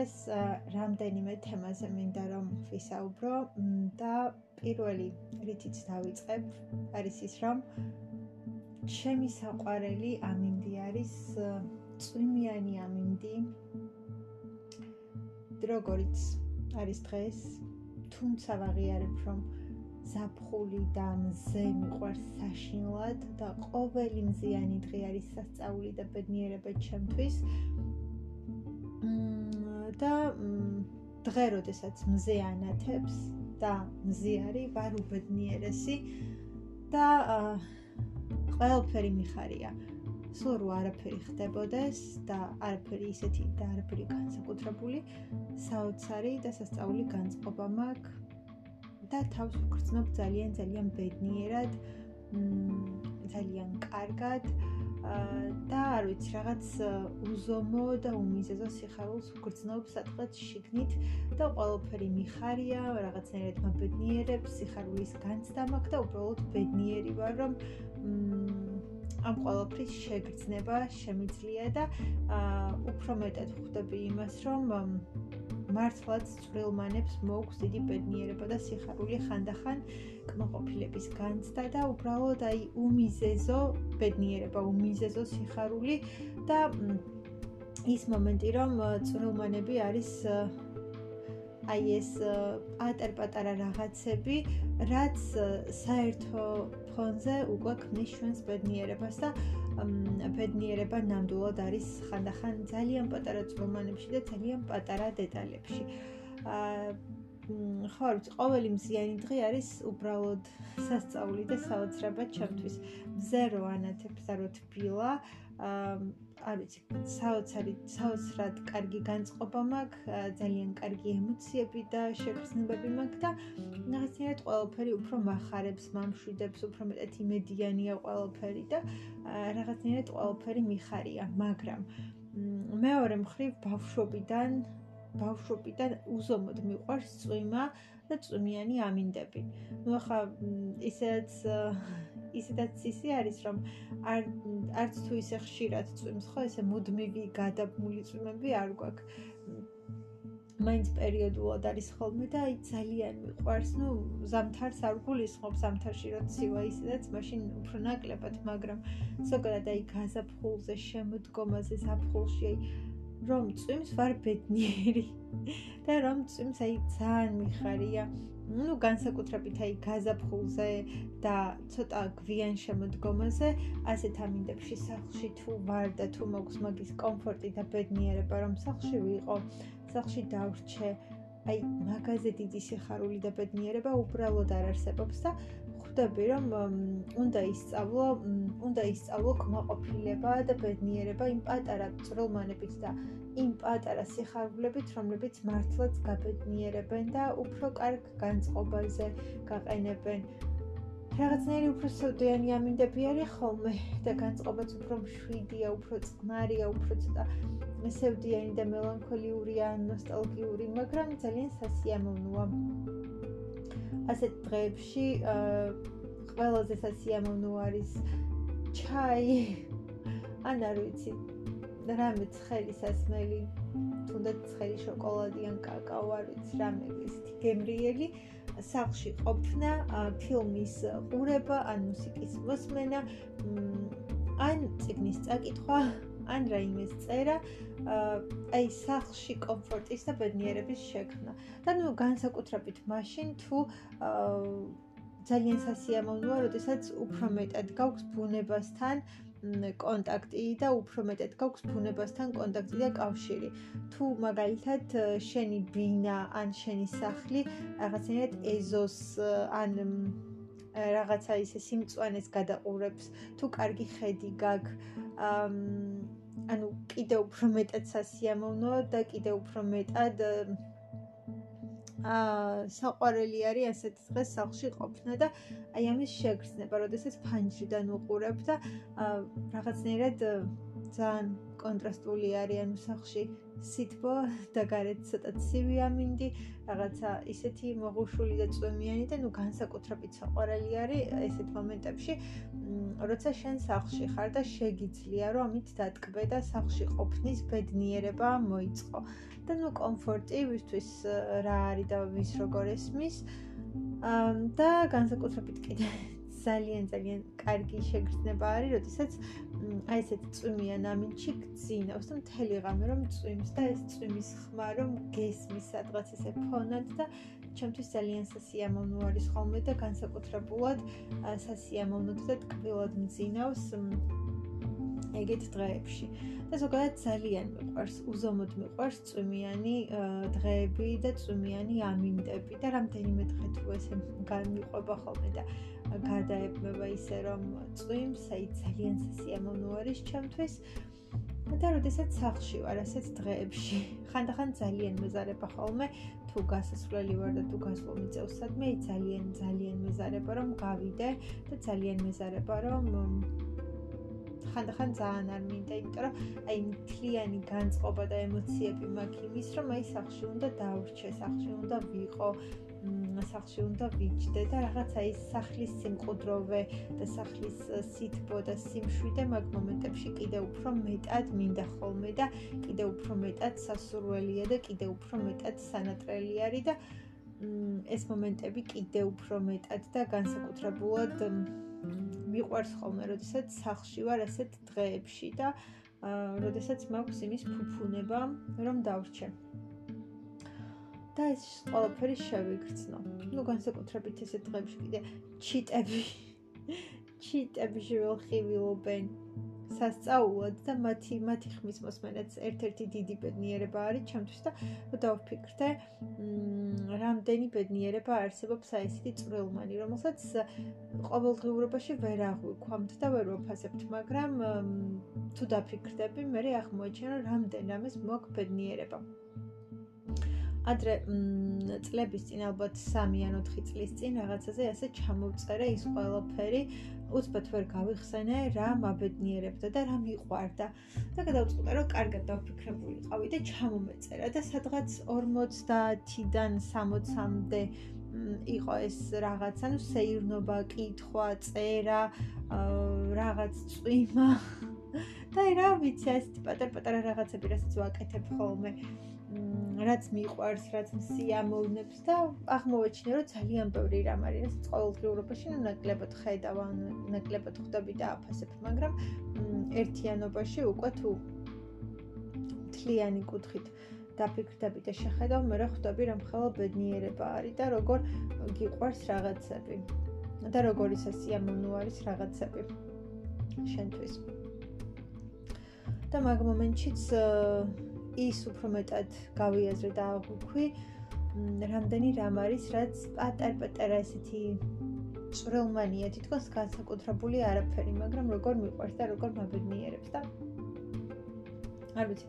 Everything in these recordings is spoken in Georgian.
დღეს რამდენიმე თემაზე მინდა რომ ვისაუბრო. და პირველი რითიც დავიწყებ არის ის რომ ჩემი საყვარელი ამინდი არის წვიმიანი ამინდი. როგორიც არის დღეს თუმცა ვაღიარებ რომ ზაფხული და მზე მიყვარს საშინლად და ყოველი მზიანი დღე არის სასწაული და ბედნიერება ჩემთვის და დღე, როდესაც მზე ანათებს და მზე არის ვარ უბედნიერესი და ყველაფერი მიხარია. სულ რო არაფერი ხდებოდეს და არაფერი ისეთი და არაფერი განსაკუთრებული, საოცარი და სასწაული განწყობა მაქვს და თავს ვგრძნობ ძალიან ძალიან ბედნიერად, ძალიან კარგად. და არ ვიცი რაღაც უზომო და უმიზეზო სიხარულს ვგრძნობ სადღაც შიგნით და ყველაფერი მიხარია, რაღაცნაირად მაბედნიერებს, სიხარულის განცდა მაქვს და უბრალოდ ბედნიერი ვარ, რომ ამ ყველაფრის შეგრძნება შემიძლია და უფრო მეტად ხვდები იმას, რომ მართლაც წვრილმანებს მოაქვს დიდი ბედნიერება და სიხარული ხანდახან კმაყოფილების განცდა და უბრალოდ აი უმიზეზო ბედნიერება, უმიზეზო სიხარული და ის მომენტი რომ წვრილმანები არის აი ეს პატარ-პატარა რაღაცები, რაც საერთო ფონზე უკვე ქმნის ჩვენს ბედნიერებას და ბედნიერება ნამდვილად არის ხანდახან ძალიან პატარა წრომანებში და ძალიან პატარა დეტალებში. აა ხო, ვიცი, ყოველი მზიანი დღე არის უბრალოდ სასწაული და საოცრება ჩემთვის. მზერო ანათებს და რო თბილა, აა არ ვიცი, საოცარი, საოცრად კარგი განწყობა მაქვს, ძალიან კარგი ემოციები და შეგრძნებები მაქვს და რაღაცნაირად ყველაფერი უფრო מחარებს, მამშვიდებს, უფრო მეტად იმედიანია ყველაფერი და რაღაცნაირად ყველაფერი მიხარია, მაგრამ მეორე მხრივ ბავშვობიდან ბავშვობიდან უზომოდ მიყვარს წვიმა და წვიმიანი ამინდები. ნუ ახლა ისედაც ისედაც ისე არის რომ არ არც თუ ისე ხშირად წვიმს ხო ესე მუდმივი გადაბმული წვიმები არ გვაქვს. მაინც პერიოდულად არის ხოლმე და აი ძალიან მიყვარს. ნუ ზამთარს არ გულისხმობ ზამთარში რომ ცივა ისედაც მაშინ უფრო ნაკლებად მაგრამ ზოგადად აი გაზაფხულზე შემოდგომაზე ზაფხულში აი რომ წვიმს ვარ ბედნიერი. და რომ წვიმს აი ძალიან მიხარია ну განსაკუთრებით აი გაზაფხულზე და ცოტა გვიან შემოდგომაზე ასეთ ამინდებში სახლში თუ ვარ და თუ მოქვს მაგის კომფორტი და ბედნიერება რომ სახლში ვიყო სახლში დავრჩე აი მაგაზე დიდი სიხარული და ბედნიერება უბრალოდ არ არსებობს და ხვდები რომ უნდა ისწავლო უნდა ისწავლო კმაყოფილება და ბედნიერება იმ პატარა წრომანებით და იმ პატარა სიხარულებით, რომლებიც მართლაც გაბედნიერებენ და უფრო კარგ განწყობაზე გაყენებენ. რაღაცნაირი უფრო სოდიანი ამინდები არის ხოლმე და განწყობაც უფრო მშვიდია, უფრო წყნარია, უფრო ცოტა მესევდიანი და მელანქოლიური ან ნოსტალგიური, მაგრამ ძალიან სასიამოვნოა. ასეთ დღეებში ყველაზე სასიამოვნო არის ჩაი. ან არ ვიცი, რამე ცხელი სასმელი, თუნდაც ცხელი შოკოლადი ან კაკაო არ ვიცი, რამე ისეთი გემრიელი სახში ყოფნა, ფილმის ყურება, ან მუსიკის მოსმენა, ან ციგნის წაკითხვა, ან რაიმეს წერა, აი სახში კომფორტის და ბედნიერების შექმნა. და ნუ განსაკუთრებით მაშინ თუ ძალიან სასიამოვნოა, როდესაც უფრო მეტად გაქვს ბუნებასთან კონტაქტი და უფრო მეტად გაქვს ბუნებასთან კონტაქტი და კავშირი. თუ მაგალითად შენი ბინა ან შენი სახლი რაღაცნაირად ეზოს ან რაღაცა ისე სიმწვანეს გადაყურებს, თუ კარგი ხედი გაქვს, ანუ კიდე უფრო მეტად სასიამოვნოა და კიდე უფრო მეტად აა საყვარელი არის ასეთ დღეს სახლში ყოფნა და აი ამის შეგრძნება, როდესაც ფანჯრიდან უყურებ და რაღაცნაირად ძალიან კონტრასტული არიან მსახში სითბო და გარეთ ცოტა ცივი ამინდი, რაღაცა ისეთი მოღუშული და წვიმიანი და ნუ განსაკუთრებით საყვარელი არის ესეთ მომენტებში, როცა შენ სახლში ხარ და შეგიძლია რომ ამით დატკბე და სახლში ყოფნის ბედნიერება მოიწყო. და ნუ კომფორტი ვისთვის რა არის და ვის როგორ ესმის. და განსაკუთრებით კიდე ძალიან ძალიან კარგი შეგრძნება არის, როდესაც აი ესეთ წვიმიან ამინჩი გძინავს და მთელი ღამე რომ წვიმს და ეს წვიმის ხმა რომ გესმის სადღაც ესე ფონად და ჩემთვის ძალიან სასიამოვნო არის ხოლმე და განსაკუთრებულად სასიამოვნო და ტკბილად მძინავს ეგეთ დღეებში. და ზოგადად ძალიან მიყვარს, უზომოდ მიყვარს წვიმიანი დღეები და წვიმიანი ამინდები და რამდენიმე დღე თუ ესე განმიყვება ხოლმე და გადაებმება ისე რომ წვიმს, აი ძალიან სასიამოვნო არის ჩემთვის. და როდესაც სახლში ვარ ასეთ დღეებში, ხანდახან ძალიან მეზარება ხოლმე თუ გასასვლელი ვარ და თუ გასვლა მიწევს სადმე, აი ძალიან ძალიან მეზარება რომ გავიდე და ძალიან მეზარება რომ ხანდახან ძალიან არ მინდა, იმიტომ რომ აი მთლიანი განწყობა და ემოციები მაქვს იმის, რომ აი სახლში უნდა დავრჩე, სახლში უნდა ვიყო, სახლში უნდა ვიჯდე და რაღაცა ის სახლის სიმყუდროვე და სახლის სითბო და სიმშვიდე მაგ მომენტებში კიდე უფრო მეტად მინდა ხოლმე და კიდე უფრო მეტად სასურველია და კიდე უფრო მეტად სანატრელი არის და ეს მომენტები კიდე უფრო მეტად და განსაკუთრებულად მიყვარს ხოლმე, როდესაც სახლში ვარ ასეთ დღეებში და როდესაც მაქვს იმის ფუფუნება, რომ დავრჩე. და ეს ყველაფერი შევიგრძნო. ну განსაკუთრებით ესე დღეებში კიდე ჩიტები ჩიტები შევხივილობენ სასწაულად და მათი მათი ხმის მოსმენაც ერთ-ერთი დიდი ბედნიერება არის ჩემთვის და დავფიქრდე მ რამდენი ბედნიერება არსებობს აი ესეთი წვრილმანი რომელსაც ყოველდღიურობაში ვერ აღვიქვამთ და ვერ ვაფასებთ მაგრამ თუ დაფიქრდები მე აღმოაჩინო რამდენ რამეს მოაქვს ბედნიერება ადრე წლების წინ ალბათ 3 ან 4 წლის წინ რაღაცაზე ასე ჩამოვწერე ის ყველაფერი უცბად ვერ გავიხსენე რა მაბედნიერებდა და რა მიყვარდა და გადავწყვიტე რომ კარგად დავფიქრებულიყავი და ჩამომეწერა და სადღაც 50-დან 60-მდე იყო ეს რაღაც ანუ სეირნობა, კითხვა, წერა, რაღაც წვიმა. და რა ვიცი ეს პატარ-პატარა რაღაცები რასაც ვაკეთებ ხოლმე რაც მიყვარს, რაც სიამოვნებს და აღმოვაჩინე, რომ ძალიან ბევრი რამ არის, რაც ყოველდღიურობაში ნაკლებად ხედავ, ნაკლებად ხვდები და აფასებ, მაგრამ ერთიანობაში უკვე თუ თლიანი კუთხით დაფიქრდები და შეხედავ, მე რა ხვდები, რომ ხელო ბედნიერება არის და როგორ გიყვარს რაღაცები და როგორი სასიამოვნო არის რაღაცები შენთვის. და მაგ მომენტშიც ის უფრო მეტად გავიაზრე და აღვქვი რამდენი რამ არის რაც პატარ-პატარა ესეთი წვრილმანია თითქოს განსაკუთრებული არაფერი მაგრამ როგორ მიყვარს და როგორ მაბედნიერებს და არ ვიცი.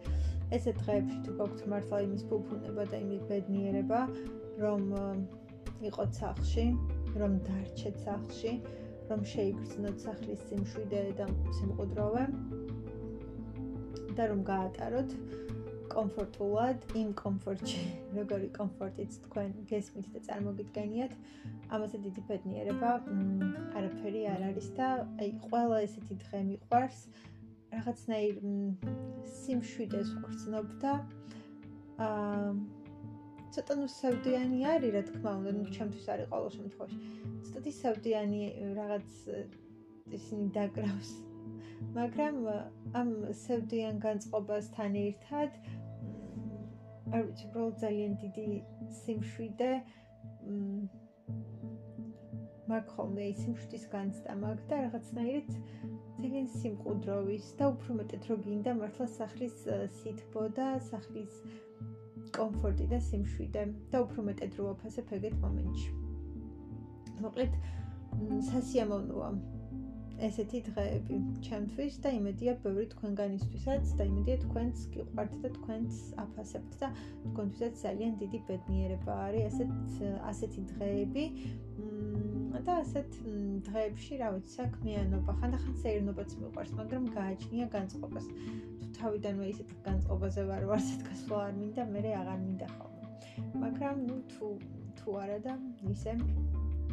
ესეთ დღეებში თუ გაქვთ მართლა იმის ფუფუნება და იმის ბედნიერება რომ იყოთ სახლში რომ დარჩეთ სახლში რომ შეიგრძნოთ სახლის სიმშვიდე და სიმყუდროვე და რომ გაატაროთ კომფორტულად იმ კომფორტში, როგორი კომფორტიც თქვენ გესმით და წარმოგიდგენიათ, ამაზე დიდი ბედნიერება არაფერი არ არის და აი ყველა ესეთი დღე მიყვარს რაღაცნაირ სიმშვიდეს ვგრძნობ და აა ცოტა ნუ სევდიანი არის, რა თქმა უნდა, ნუ ჩემთვის არის ყოველ შემთხვევაში. ცოტა სევდიანი რაღაც ისინი დაკრავს. მაგრამ ამ სევდიან განწყობასთან ერთად არ ვიცი, უბრალოდ ძალიან დიდი სიმშვიდე მაგ ხოლმე ის სიმშვიდის განცდა მაგ და რაღაცნაირად ძალიან სიმყუდროვის და უფრო მეტად რო გინდა მართლა სახლის სითბო და სახლის კომფორტი და სიმშვიდე და უფრო მეტად რო აფასებ ეგეთ მომენტში. მოკლედ სასიამოვნოა ესეთი დღეები ჩემთვის და იმედია ბევრი თქვენგანისთვისაც და იმედია თქვენს გიყვართ და თქვენს აფასებთ და თქვენთვისაც ძალიან დიდი ბედნიერება არის ასეთ ასეთი დღეები და ასეთ დღეებში, რა ვიცი, საქმიანობა, ხანდახან სეირნობაც მიყვარს, მაგრამ გააჩნია განწყობას. თუ თავიდანვე ისეთ განწყობაზე ვარ, ვარცეთ გასვლა არ მინდა, მე აღარ მინდა ხოლმე. მაგრამ ნუ თუ თუ არა და ისე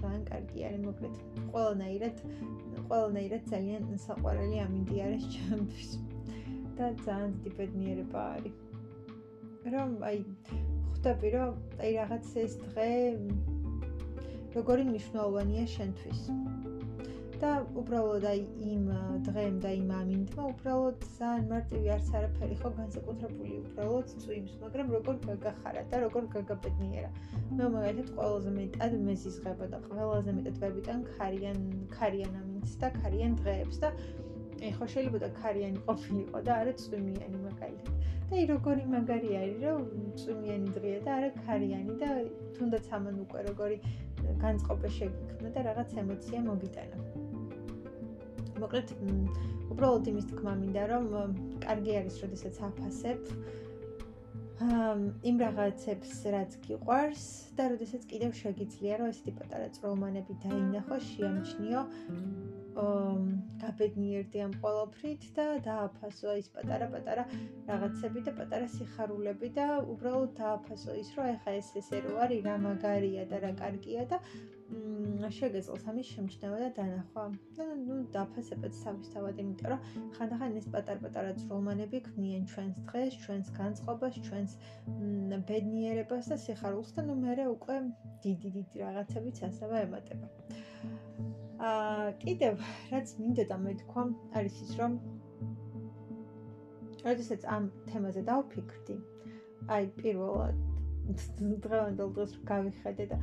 ძალიან კარგი არის, მოკლედ, ყველანაირად ყველანაირად ძალიან საყვარელი ამინდი არის ჩემთვის. და ძალიან დიდი ბედნიერება არის. რომ აი ხვდები რომ აი რაღაც ეს დღე როგორი მნიშვნელოვანია შენთვის. და უბრალოდ აი იმ დღემ და იმ ამინდმა უბრალოდ ძალიან მარტივი არც არაფერი ხო განსაკუთრებული უბრალოდ წვიმს, მაგრამ როგორ გაგახარა და როგორ გაგაბედნიერა. მე მაგალითად ყველაზე მეტად მეზიზღება და ყველაზე მეტად ვებიტან ქარიან ქარიან ამინდს და ქარიან დღეებს და ეხლა შეიძლება და ქარიანი ყოფილიყო და არა წვიმიანი მაგალითად. და აი როგორი მაგარი არის რომ წვიმიანი დღეა და არა ქარიანი და თუნდაც ამან უკვე როგორი განწყობა შეგიქმნა და რაღაც ემოცია მოგიტანა. მოკლედ უბრალოდ იმის თქმა მინდა რომ კარგი არის როდესაც აფასებ იმ რაღაცებს რაც გიყვარს და როდესაც კიდევ შეგიძლია რომ ესეთი პატარა წრომანები დაინახო, შეამჩნიო გაბედნიერდი ამ ყოველფრით და დააფასო ის პატარა-პატარა რაღაცები და პატარა სიხარულები და უბრალოდ დააფასო ის, რომ ეხა ეს ესე რო არის, რა მაგარია და რა კარგია და შეგეძლოს ამის შემჩნევა და დანახვა. და ნუ დააფასებად თავისთავად, იმიტომ რომ ხანდახან ეს პატარ-პატარა ძრომანები ქმნიან ჩვენს დღეს, ჩვენს განწყობას, ჩვენს ბედნიერებას და სიხარულს და ნუ მე უკვე დიდი-დიდი რაღაცებიც ასევე ემატება. აა კიდევ რაც მინდოდა მეთქვა არის ის რომ როდესაც ამ თემაზე დავფიქრდი აი პირველად დღევანდელ დროს გავიხედე და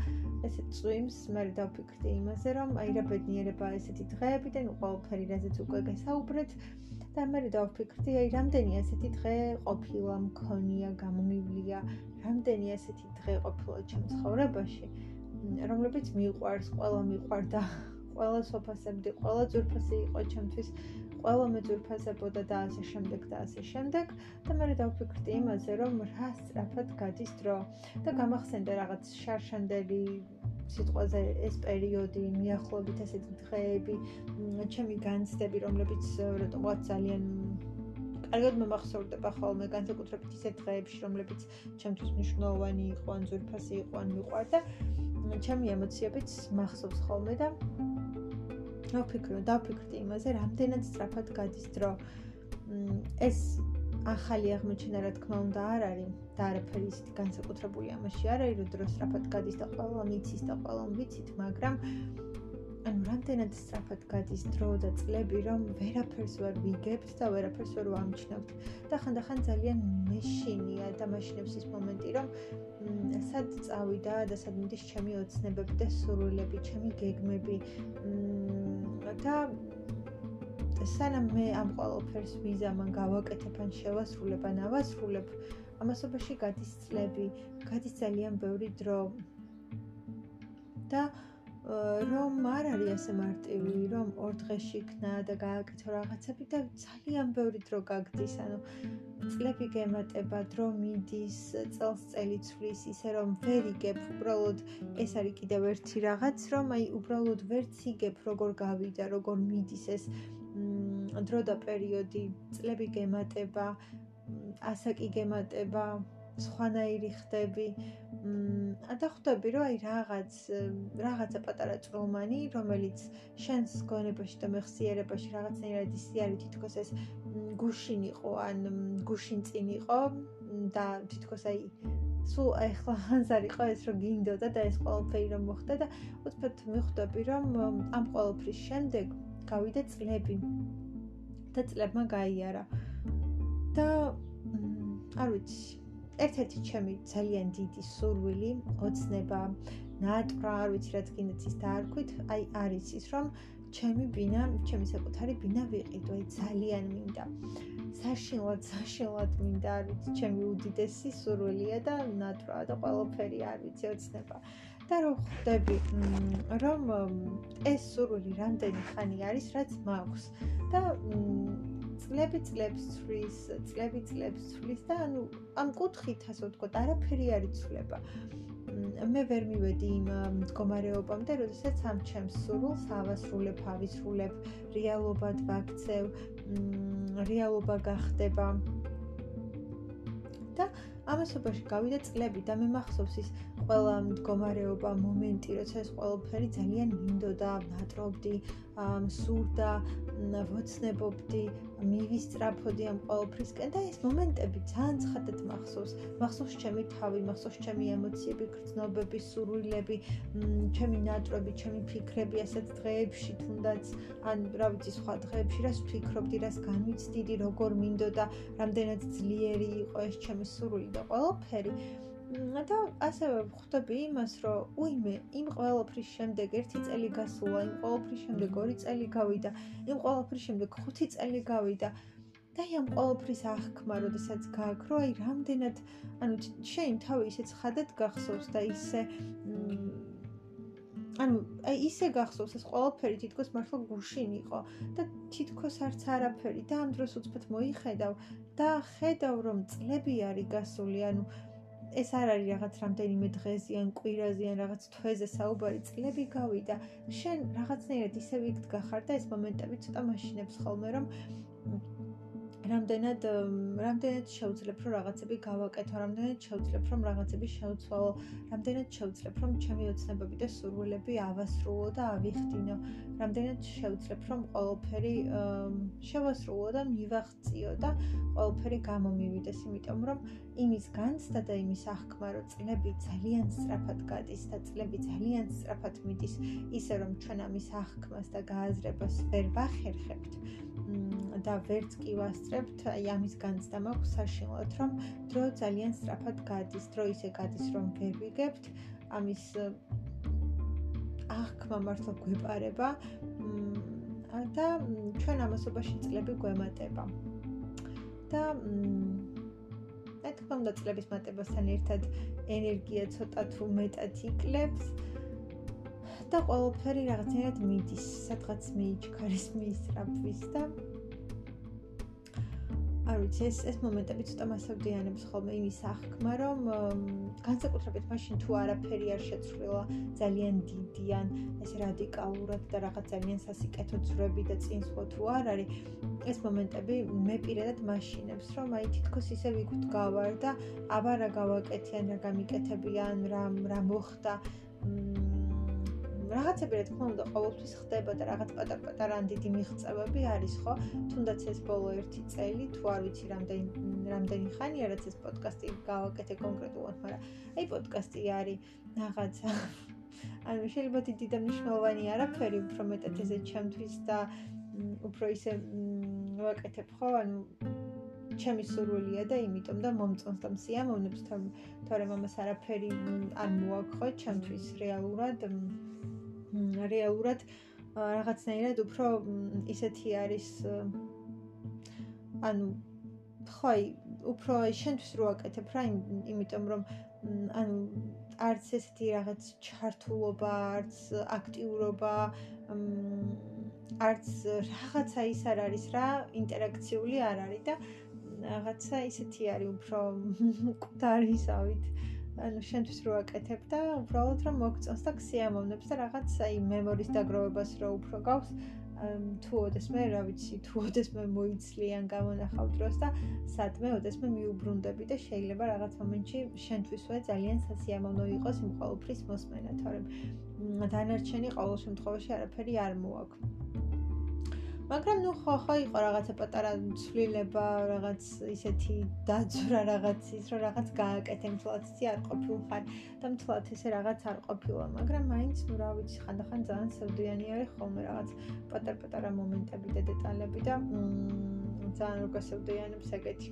ესე წვიმს მე დავფიქრდი იმაზე რომ აი რა ბედნიერება ესეთი დღეები და ნუ ყველაფერი რაზეც უკვე გასაუბრეთ და მე დავფიქრდი აი რამდენი ესეთი დღე ყოფილა მქონია გამომივლია რამდენი ესეთი დღე ყოფილა ჩემ ცხოვრებაში რომლებიც მიყვარს ყველა მიყვარდა ყველა სოფასებდი, ყველა ძურფასი იყო ჩემთვის, ყველა მეძურფასებოდა და ასე შემდეგ და ასე შემდეგ. და მე დავფიქრდი იმაზე, რომ რა სწრაფად გადის დრო და გამახსენდა რაღაც შარშანდელი სიტყვაზე ეს პერიოდი, მიახლოებით ესეთი დღეები, ჩემი განცდები, რომლებიც რატომღაც ძალიან კარგად მომახსოვრდება ხოლმე განსაკუთრებით ისეთ დღეებში, რომლებიც ჩემთვის მნიშვნელოვანი იყო, ან ძურფასი იყო, ან მიყვარდა. ჩემი ემოციებიც მახსოვს ხოლმე და ვფიქრო, დავფიქრდი იმაზე, რამდენად სწრაფად გადის დრო. ეს ახალი აღმოჩენა რა თქმა უნდა არ არის და არაფერი ისეთი განსაკუთრებული ამაში არ არის, რომ დრო სწრაფად გადის და ყველა მიცის და ყველა ვიცით, მაგრამ ანუ რამდენად სწრაფად გადის დრო და წლები, რომ ვერაფერს ვერ ვიგებთ და ვერაფერს ვერ ვამჩნევთ. და ხანდახან ძალიან მეშინია და მაშინებს ის მომენტი, რომ სად წავიდა და სად მიდის ჩემი ოცნებები და სურვილები, ჩემი გეგმები. და სანამ მე ამ ყოველფერს ვიზამან გავაკეთებ ან შევასრულებ ან ავასრულებ, ამასობაში გადის წლები, გადის ძალიან ბევრი დრო. და რომ არ არის ასე მარტივი, რომ ორ დღეში იქნა და გააკეთო რაღაცები და ძალიან ბევრი დრო გაგდის, ანუ წლები გემატება, დრო მიდის, წელს წელი ცვლის, ისე რომ ვერ იგებ, უბრალოდ ეს არის კიდევ ერთი რაღაც, რომ აი უბრალოდ ვერც იგებ, როგორ გავიდა, როგორ მიდის ეს დრო და პერიოდი, წლები გემატება, ასაკი გემატება, სხვანაირი ხდები. მ და ხვდები რომ აი რაღაც რაღაცა პატარა წრომანი, რომელიც შენს გონებაში და მეხსიერებაში რაღაცნაირად ისი არის თითქოს ეს გუშინ იყო ან გუშინ წინ იყო და თითქოს აი სულ ახლა ხანს არ იყო ეს რომ გინდოდა და ეს ყველაფერი რომ მოხდა და უცბად მიხვდები რომ ამ ყველაფრის შემდეგ გავიდა წლები და წლებმა გაიარა და არ ვიცი ერთ-ერთი ჩემი ძალიან დიდი სურვილი, ოცნება, ნატრა, არ ვიცი რაც გინდათ ის დაარქვით, აი არის ის, რომ ჩემი ბინა, ჩემი საკუთარი ბინა ვიყიდო, აი ძალიან მინდა. საშინლად, საშინლად მინდა, არ ვიცი, ჩემი უდიდესი სურვილია და ნატრა და ყველაფერი არ ვიცი, ოცნება. და რომ ხვდები, რომ ეს სურვილი რამდენი ხანი არის, რაც მაქვს და წლები წლებს ცვლის, წლები წლებს ცვლის და ანუ ამ კუთხით ასე ვთქვათ, არაფერი არ იცვლება. მე ვერ მივედი იმ მდგომარეობამდე, როდესაც ამ ჩემს სურვილს ავასრულებ, ავისრულებ, რეალობად ვაქცევ, რეალობა გახდება. და ამასობაში გავიდა წლები და მე მახსოვს ის ყველა მდგომარეობა, მომენტი, როცა ეს ყველაფერი ძალიან მინდოდა, ვატრობდი, სურდა, ვოცნებობდი, მივისწრაფოდი ამ ყოველფრისკენ და ეს მომენტები ძალიან ცხადად მახსოვს. მახსოვს ჩემი თავი, მახსოვს ჩემი ემოციები, გრძნობები, სურვილები, ჩემი ნატრები, ჩემი ფიქრები, ასეთ დღეებში თუნდაც ან რა ვიცი სხვა დღეებში, რას ვფიქრობდი, რას განვიცდიდი, როგორ მინდოდა, რამდენად ძლიერი იყო ეს ჩემი სურვილი და ყოველფერი. და ასევე ხვდები იმას, რომ უიმე, იმ ყოველფრის შემდეგ ერთი წელი გასულა, იმ ყოველფრის შემდეგ ორი წელი გავიდა, იმ ყოველფრის შემდეგ ხუთი წელი გავიდა. და აი ამ ყოველფრის აღქმა, როდესაც გააქრო, აი რამდენად, ანუ შენ თავი ისე ცხადად გახსოვს და ისე ანუ აი ისე გახსოვს ეს ყოველფერი თითქოს მართლა გუშინ იყო და თითქოს არც არაფერი და ამ დროს უცბად მოიხედავ და ხედავ რომ წლები არის გასული, ანუ ეს არ არის რაღაც რამდენიმე დღეზე ან კვირაზე ან რაღაც თვეზე საუბარი წლები გავიდა. შენ რაღაცნაირად ისე ვიქთ გახარ და ეს მომენტები ცოტა მაშინებს ხოლმე რომ რამდენად რამდენად შეუძლებ რომ რაღაცები გავაკეთო, რამდენად შეუძლებ რომ რაღაცები შევცვალო, რამდენად შეუძლებ რომ ჩემი ოცნებები და სურვილები ავასრულო და ავიხდინო, რამდენად შეუძლებ რომ ყველაფერი შევასრულო და მივაღწიო და ყველაფერი გამომივიდეს, იმიტომ რომ იმის განცდა და იმის აღქმა, რომ წლები ძალიან სწრაფად გადის და წლები ძალიან სწრაფად მიდის, ისე რომ ჩვენ ამის აღქმას და გააზრებას ვერ ვახერხებთ და ვერც კი ვასწრებთ, აი ამის განცდა მაქვს საშინლად, რომ დრო ძალიან სწრაფად გადის, დრო ისე გადის, რომ ვერ ვიგებთ ამის აღქმა მართლა გვეპარება და ჩვენ ამასობაში წლები გვემატება. და რა თქმა უნდა წლების მატებასთან ერთად ენერგია ცოტა თუ მეტად იკლებს და ყოველფერი რაღაცნაირად მიდის, სადღაც მიიჩქარის მისწრაფვის და არ ვიცი ეს ეს მომენტები ცოტა მასავდიანებს ხოლმე იმის აღქმა რომ განსაკუთრებით მაშინ თუ არაფერი არ შეცვლილა ძალიან დიდიან ეს რადიკალურად და რაღაც ძალიან სასიკეთო ძრები და წინსვლა თუ არ არის ეს მომენტები მე პირადად მაშინებს რომ აი თითქოს ისე ვიგვთ გავარ და აბა რა გავაკეთიან რა გამიკეთებიან რა რა მოხდა რაღაცები რა თქმა უნდა ყოველთვის ხდება და რაღაც პატარ-პატარა ან დიდი მიღწევები არის ხო? თუნდაც ეს ბოლო 1 წელი თუ არ ვიცი რამდენი რამდენი ხანია რაც ეს პოდკასტი გავაკეთე კონკრეტულად, მაგრამ აი პოდკასტი არის რაღაცა ანუ შეიძლება დიდი და მნიშვნელოვანი არაფერი, უფრო მეტად ესე ჩემთვის და უფრო ისე ვაკეთებ ხო? ანუ ჩემი სურვილია და იმიტომ და მომწონს და მსიამოვნებს თორემ ამას არაფერი არ მოაქვს ხო ჩემთვის რეალურად რეალურად რაღაცნაირად უფრო ისეთი არის ანუ ხოი უფრო შენთვის რო აკეთებ რა იმიტომ რომ ანუ არც ესეთი რაღაც ჩართულობა არც აქტიურობა არც რაღაცა ის არ არის რა ინტერაქციული არ არის და რაღაცა ისეთი არის უფრო კუდარისავით ანუ შენთვის რო აკეთებ და უბრალოდ რომ მოგწონს და ქსიამოვნებს და რაღაც აი მემორის დაგროვებას რო უფრო გავს თუ ოდესმე რა ვიცი თუ ოდესმე მოიცლიან გამონახავ დროს და სადმე ოდესმე მიუბრუნდები და შეიძლება რაღაც მომენტში შენთვისვე ძალიან სასიამოვნო იყოს იმ ყოველფრის მოსმენა თორემ. დანარჩენი ყოველ შემთხვევაში არაფერი არ მოაქვს მაგრამ ნუ ხო ხო იყო რაღაცა პატარა ცვლილება, რაღაც ისეთი დაძვრა რაღაც ის, რომ რაღაც გააკეთე ისე არ ყოფილხარ და მთლად ესე რაღაც არ ყოფილა, მაგრამ მაინც ნუ რა ვიცი, ხანდახან ძალიან სევდიანი არის ხოლმე რაღაც პატარ-პატარა მომენტები და დეტალები და მ ძალიან რო გასევდიანებს ეგეთი.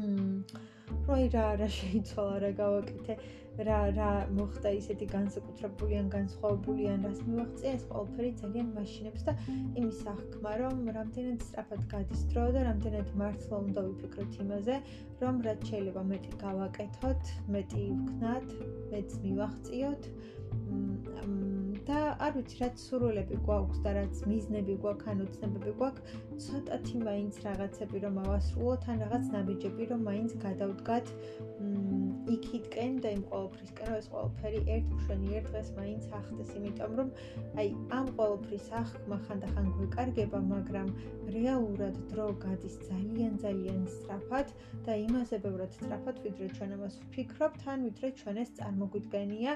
მ როი რა რა შეიცვალა რა გავაკეთე რა რა მოხდა ისეთი განსაკუთრებული ან განსხვავებული ან რას მივაღწია ეს ყველაფერი ძალიან მაშინებს და იმის აღქმა რომ რამდენად სწრაფად გადის დრო და რამდენად მართლა უნდა ვიფიქროთ იმაზე რომ რაც შეიძლება მეტი გავაკეთოთ მეტი ვქნათ მეც მივაღწიოთ. და არ ვიცი რაც სურვილები გვაქვს და რაც მიზნები გვაქვს, ანუ ცნებები გვაქვს, ცოტათი მაინც რაღაცები რომ ავასრულოთ, ან რაღაც ნაბიჯები რომ მაინც გადავდგათ იქითკენ და იმ ყოველფრისკენ, რომ ეს ყოველფერი ერთ მშვენი ერთ დღეს მაინც ახდეს, იმიტომ რომ აი ამ ყოველფრის აღქმა ხანდახან გვეკარგება, მაგრამ რეალურად დრო გადის ძალიან ძალიან სწრაფად და იმაზე ბევრად სწრაფად, ვიდრე ჩვენ ამას ვფიქრობთ, ან ვიდრე ჩვენ ეს წარმოგვიდგენია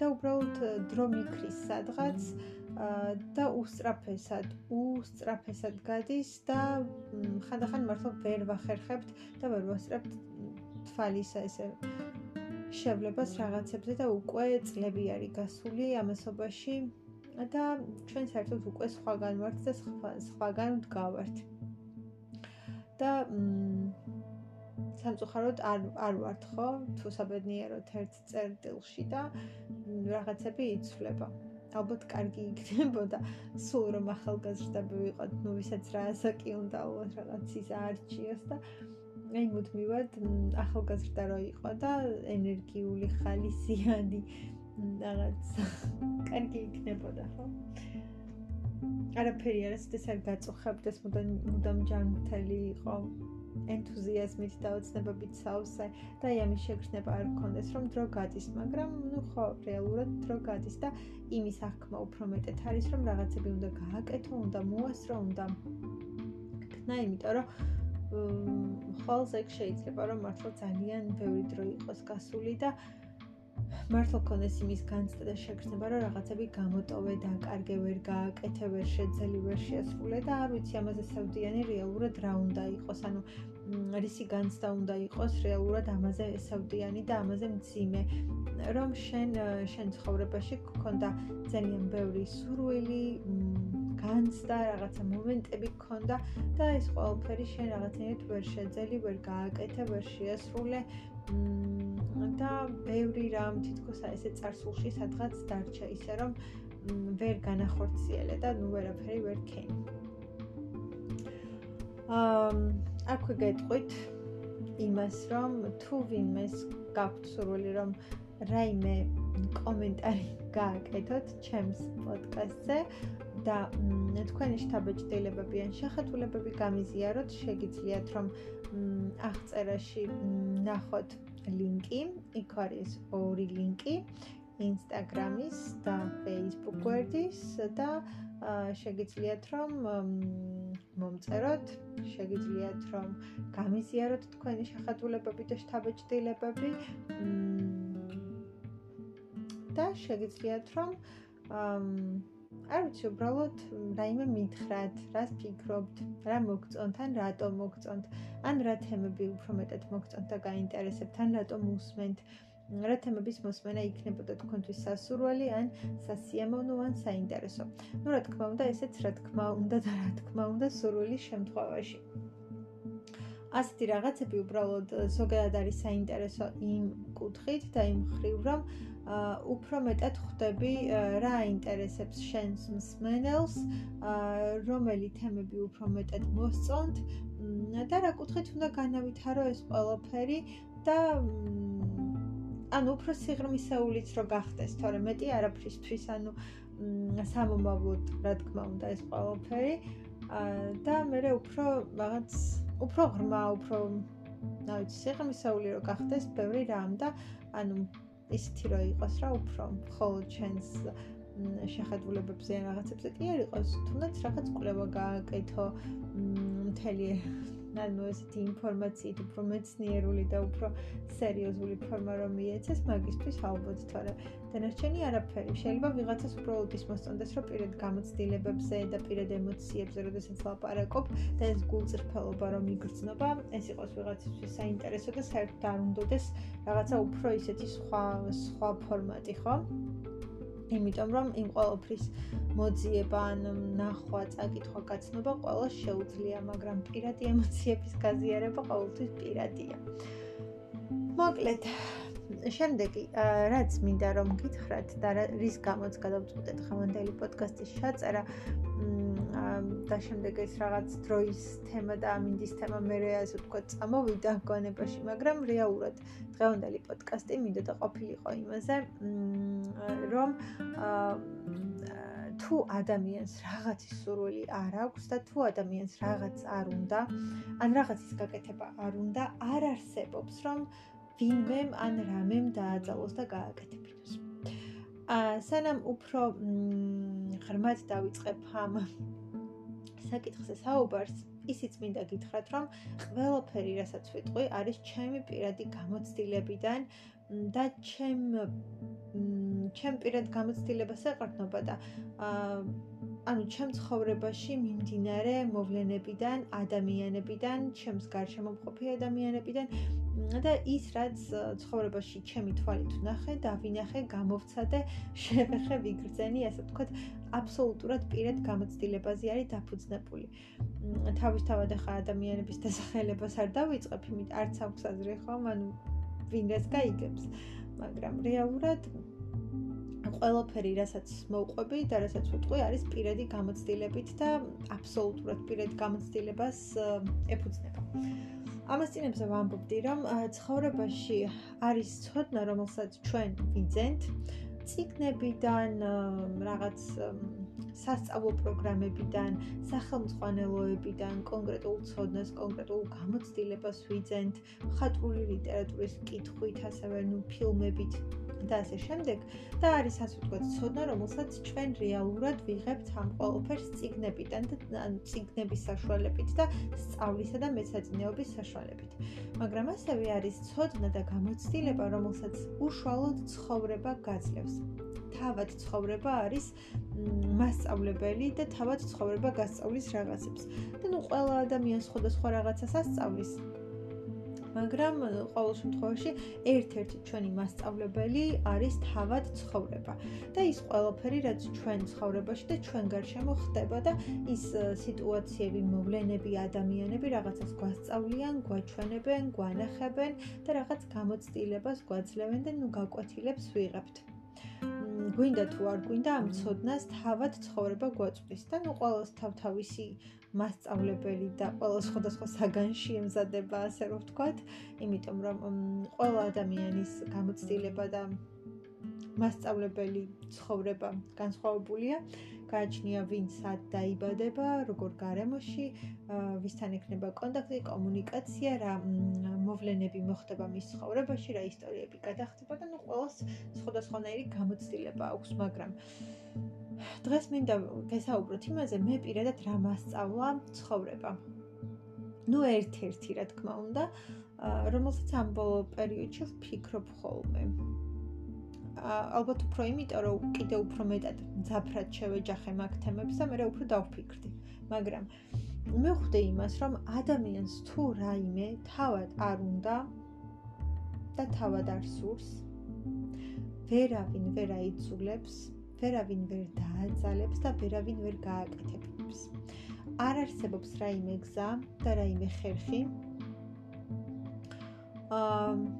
და უბრალოდ დრო მიქრის სადღაც და უსწრაფესად, უსწრაფესად გადის და ხანდახან მართლა ვერ ვახერხებთ და ვერ ვასწრებთ თვალისა ესე შევლებას რაღაცებზე და უკვე წლები არის გასული ამასობაში და ჩვენ საერთოდ უკვე სხვაგან ვართ და სხვაგან ვდგავართ. და სამწუხაროდ არ არ ვართ ხო თუ საბედნიეროდ ერთ წერტილში და რაღაცები იცვლება. ალბათ კარგი იქნებოდა სულ რომ ახალგაზრდები ვიყოთ, ნუ ვისაც რა ასაკი უნდა ალბათ რაღაც ის არჩიოს და აი მუდმივად ახალგაზრდა რო იყო და ენერგიული ხალისიანი რაღაც კარგი იქნებოდა ხო? არაფერი არ ეს არ გაწუხებდეს მუდამ მუდამ ჯანმრთელი იყო ენთუზიაზმით და ოცნებებით საუსე და ამის შეგრძნება არ გქონდეს რომ დრო გადის მაგრამ ნუ ხო რეალურად დრო გადის და იმის აღქმა უფრო მეტად არის რომ რაღაცები უნდა გააკეთო უნდა მოასრო უნდა ქნა იმიტომ რომ ხოლმე ეგ შეიძლება რომ მართლა ძალიან ბევრი დრო იყოს გასული და მართლა ქონდეს იმის განცდა და შეგრძნება რომ რაღაცები გამოტოვე და კარგე ვერ გააკეთე ვერ შეძელი ვერ შეასრულე და არ ვიცი ამაზე საუდიანი რეალურად რა უნდა იყოს ანუ რისი განცდა უნდა იყოს რეალურად ამაზე საუდიანი და ამაზე მძიმე. რომ შენ შენ ცხოვრებაში გქონდა ძალიან ბევრი სურვილი განცდა რაღაცა მომენტები გქონდა და ეს ყველაფერი შენ რაღაცნაირად ვერ შეძელი ვერ გააკეთე ვერ შეასრულე და ბევრი რამ თითქოს ესე царსულში სადღაც დარჩა ისე რომ ვერ განახორციელე და ნუ ვერაფერი ვერ ქენი. აა აქვე გეტყვით იმას რომ თუ ვინმეს გაქვთ სურვილი რომ რაიმე კომენტარი გააკეთოთ ჩემს პოდკასტზე და თქვენი შთაბეჭდილებები ან შეხედულებები გამიზიაროთ, შეგიძლიათ რომ აღწერაში ნახოთ ლინკი, იქ არის ორი ლინკი. Instagram-ის და Facebook გვერდის და შეგიძლიათ რომ მომწეროთ, შეგიძლიათ რომ გამიზიაროთ თქვენი შეხედულებები და შთაბეჭდილებები. და შეგიძლიათ რომ არ ვიცი, უბრალოდ რაიმე მითხრათ, რას ფიქრობთ, რა მოგწონთ, ან რატომ მოგწონთ, ან რა თემები უფრო მეტად მოგწონთ და გაინტერესებთ, ან რატომ უსმენთ. რა თემების მოსმენა იქნებოდა თქვენთვის სასურველი ან სასიამოვნო ან საინტერესო. ну, რა თქმა უნდა, ესეც რა თქმა უნდა და რა თქმა უნდა სურვილის შემთხვევაში. ასეთი რაღაცები უბრალოდ ზოგადად არის საინტერესო იმ კუთხით და იმ ხრივ, რომ უფრო მეტად ხვდები რა აინტერესებს შენს მსმენელს, რომელი თემები უფრო მეტად მოსწონთ და რა კუთხით უნდა განავითარო ეს ყველაფერი და ანუ უფრო სიღრმისეულიც რო გახდეს, თორე მეტი არაფრისთვის, ანუ სამომავლოდ რა თქმა უნდა ეს ყველაფერი. და მე უფრო რაღაც უფრო ღრმა, უფრო ვიცი, სიღრმისეული რო გახდეს, ბევრი რამ და ანუ ისეთი რო იყოს რა უფრო. მხოლოდ ჩენს შეხედულებებზე ან რაღაცებზე კი არ იყოს. თუნდაც რაღაც კვლევა გააკეთო მთელი ანუ ესეთი ინფორმაციით უფრო მეცნიერული და უფრო სერიოზული ფორმა რომ მიეცეს მაგისტრის ალბათ თორე. დანარჩენი არაფერი. შეიძლება ვიღაცას უბრალოდ ის მოსწონდეს რომ პირად გამოცდილებებზე და პირად ემოციებზე როდესაც ლაპარაკობ და ეს გულწრფელობა რომ იგრძნობა ეს იყოს ვიღაცისთვის საინტერესო და საერთოდ არ უნდადეს რაღაცა უფრო ისეთი სხვა სხვა ფორმატი ხო იმიტომ რომ იმ ყოველფრის მოძიება ან ნახვა, წაკითხვა, გაცნობა ყველა შეუძლია, მაგრამ პირადი ემოციების გაზიარება ყოველთვის პირადია. მოკლედ, შემდეგი, რაც მინდა რომ გითხრათ და რის გამოც გადავწყვეტეთ ხმანდელი პოდკასტის ჩაწერა, და შემდეგ ეს რაღაც დროის თემა და ამინდის თემა მე ასე ვთქვათ წამოვიდა გონებაში, მაგრამ რეალურად დღევანდელი პოდკასტი მინდოდა ყოფილიყო იმაზე, რომ თუ ადამიანს რაღაცის სურვილი არ აქვს და თუ ადამიანს რაღაც არ უნდა, ან რაღაცის გაკეთება არ უნდა, არ არსებობს რომ ვინმემ ან რამემ დააძალოს და გააკეთებინოს. აა სანამ უფრო ღრმად დავიწყებ ამ საკითხზე საუბარს, ისიც მინდა გითხრათ, რომ ყველაფერი, რასაც ვიტყვი, არის ჩემი პირადი გამოცდილებიდან და ჩემ ჩემ პირად გამოცდილებას ეყრდნობა და ანუ ჩემ ცხოვრებაში მიმდინარე მოვლენებიდან, ადამიანებიდან, ჩემს გარშემო მყოფი ადამიანებიდან და ის რაც ცხოვრებაში ჩემი თვალით ვნახე და ვინახე, გამოვცადე, შევეხე, ვიგრძენი, ასე ვთქვათ, აბსოლუტურად პირად გამოცდილებაზე არის დაფუძნებული. თავისთავად ახლა ადამიანების დასახელებას არ დავიწყებ, იმით არც აქვს აზრი ხომ, ანუ ვინ რას გაიგებს. მაგრამ რეალურად ყველაფერი, რასაც მოვყვები და რასაც ვიტყვი, არის პირადი გამოცდილებით და აბსოლუტურად პირადი გამოცდილებას ეფუძნება. ამას წინებზე ვამბობდი, რომ ცხოვრებაში არის ცოდნა, რომელსაც ჩვენ ვიძენთ ციგნებიდან, რაღაც სასწავლო პროგრამებიდან, სახელმძღვანელოებიდან, კონკრეტულ ცოდნას, კონკრეტულ გამოცდილებას ვიძენთ, ხატრული ლიტერატურის კითხვით, ასევე ნუ ფილმებით და ასე შემდეგ. და არის ასე ვთქვათ ცოდნა რომელსაც ჩვენ რეალურად ვიღებთ ამ ყოველფერს ციგნებიდან და ციგნების საშუალებით და სწავლისა და მეცადინეობის საშუალებით. მაგრამ ასევე არის ცოდნა და გამოცდილება რომელსაც უშუალოდ ცხოვრება გაძლევს. თავად ცხოვრება არის მასწავლებელი და თავად ცხოვრება გასწავლის რაღაცებს. და ნუ ყველა ადამიანი სხვადასხვა რაღაცას ასწავლის მაგრამ ყოველ შემთხვევაში ერთ-ერთი ჩვენი მასწავლებელი არის თავად ცხოვრება და ის ყველაფერი რაც ჩვენ ცხოვრებაში და ჩვენ გარშემო ხდება და ის სიტუაციები, მოვლენები, ადამიანები რაღაცას გვასწავლიან, გვაჩვენებენ, გვანახებენ და რაღაც გამოცდილებას გვაძლევენ და ნუ გაკვეთილებს ვიღებთ. გვინდა თუ არ გვინდა ამ ცოდნას თავად ცხოვრება გვაწვდის და ნუ ყოველს თავთავისი მასწავლებელი და ყველა სხვადასხვა საგანში ემზადება, ასე რომ ვთქვათ, იმიტომ რომ ყველა ადამიანის გამოცდილება და მასწავლებელი ცხოვრება განსხვავებულია. გააჩნია ვინ სად დაიბადება, როგორ გარემოში, ვისთან ექნება კონტაქტი, კომუნიკაცია, რა მოვლენები მოხდება მის ცხოვრებაში, რა ისტორიები გადახდება და ნუ ყოველს სხვადასხვანაირი გამოცდილება აქვს, მაგრამ დღეს მინდა გესაუბროთ იმაზე, მე პირადად რა მასწავლა ცხოვრება. ნუ ერთ-ერთი რა თქმა უნდა, რომელსაც ამ ბოლო პერიოდში ვფიქრობ ხოლმე. ალბათ უფრო იმიტომ, რომ კიდე უფრო მეტად ძაფრად შევეჯახე მაგ თემებს და მე უფრო დავფიქრდი. მაგრამ მე ხვდე იმას, რომ ადამიანს თუ რაიმე თავად არ უნდა და თავად არ სურს, ვერავინ ვერ აიძულებს ვერავინ ვერ დააძალებს და ვერავინ ვერ გააკეთებს. არ არსებობს რაიმე გზა და რაიმე ხერხი. აა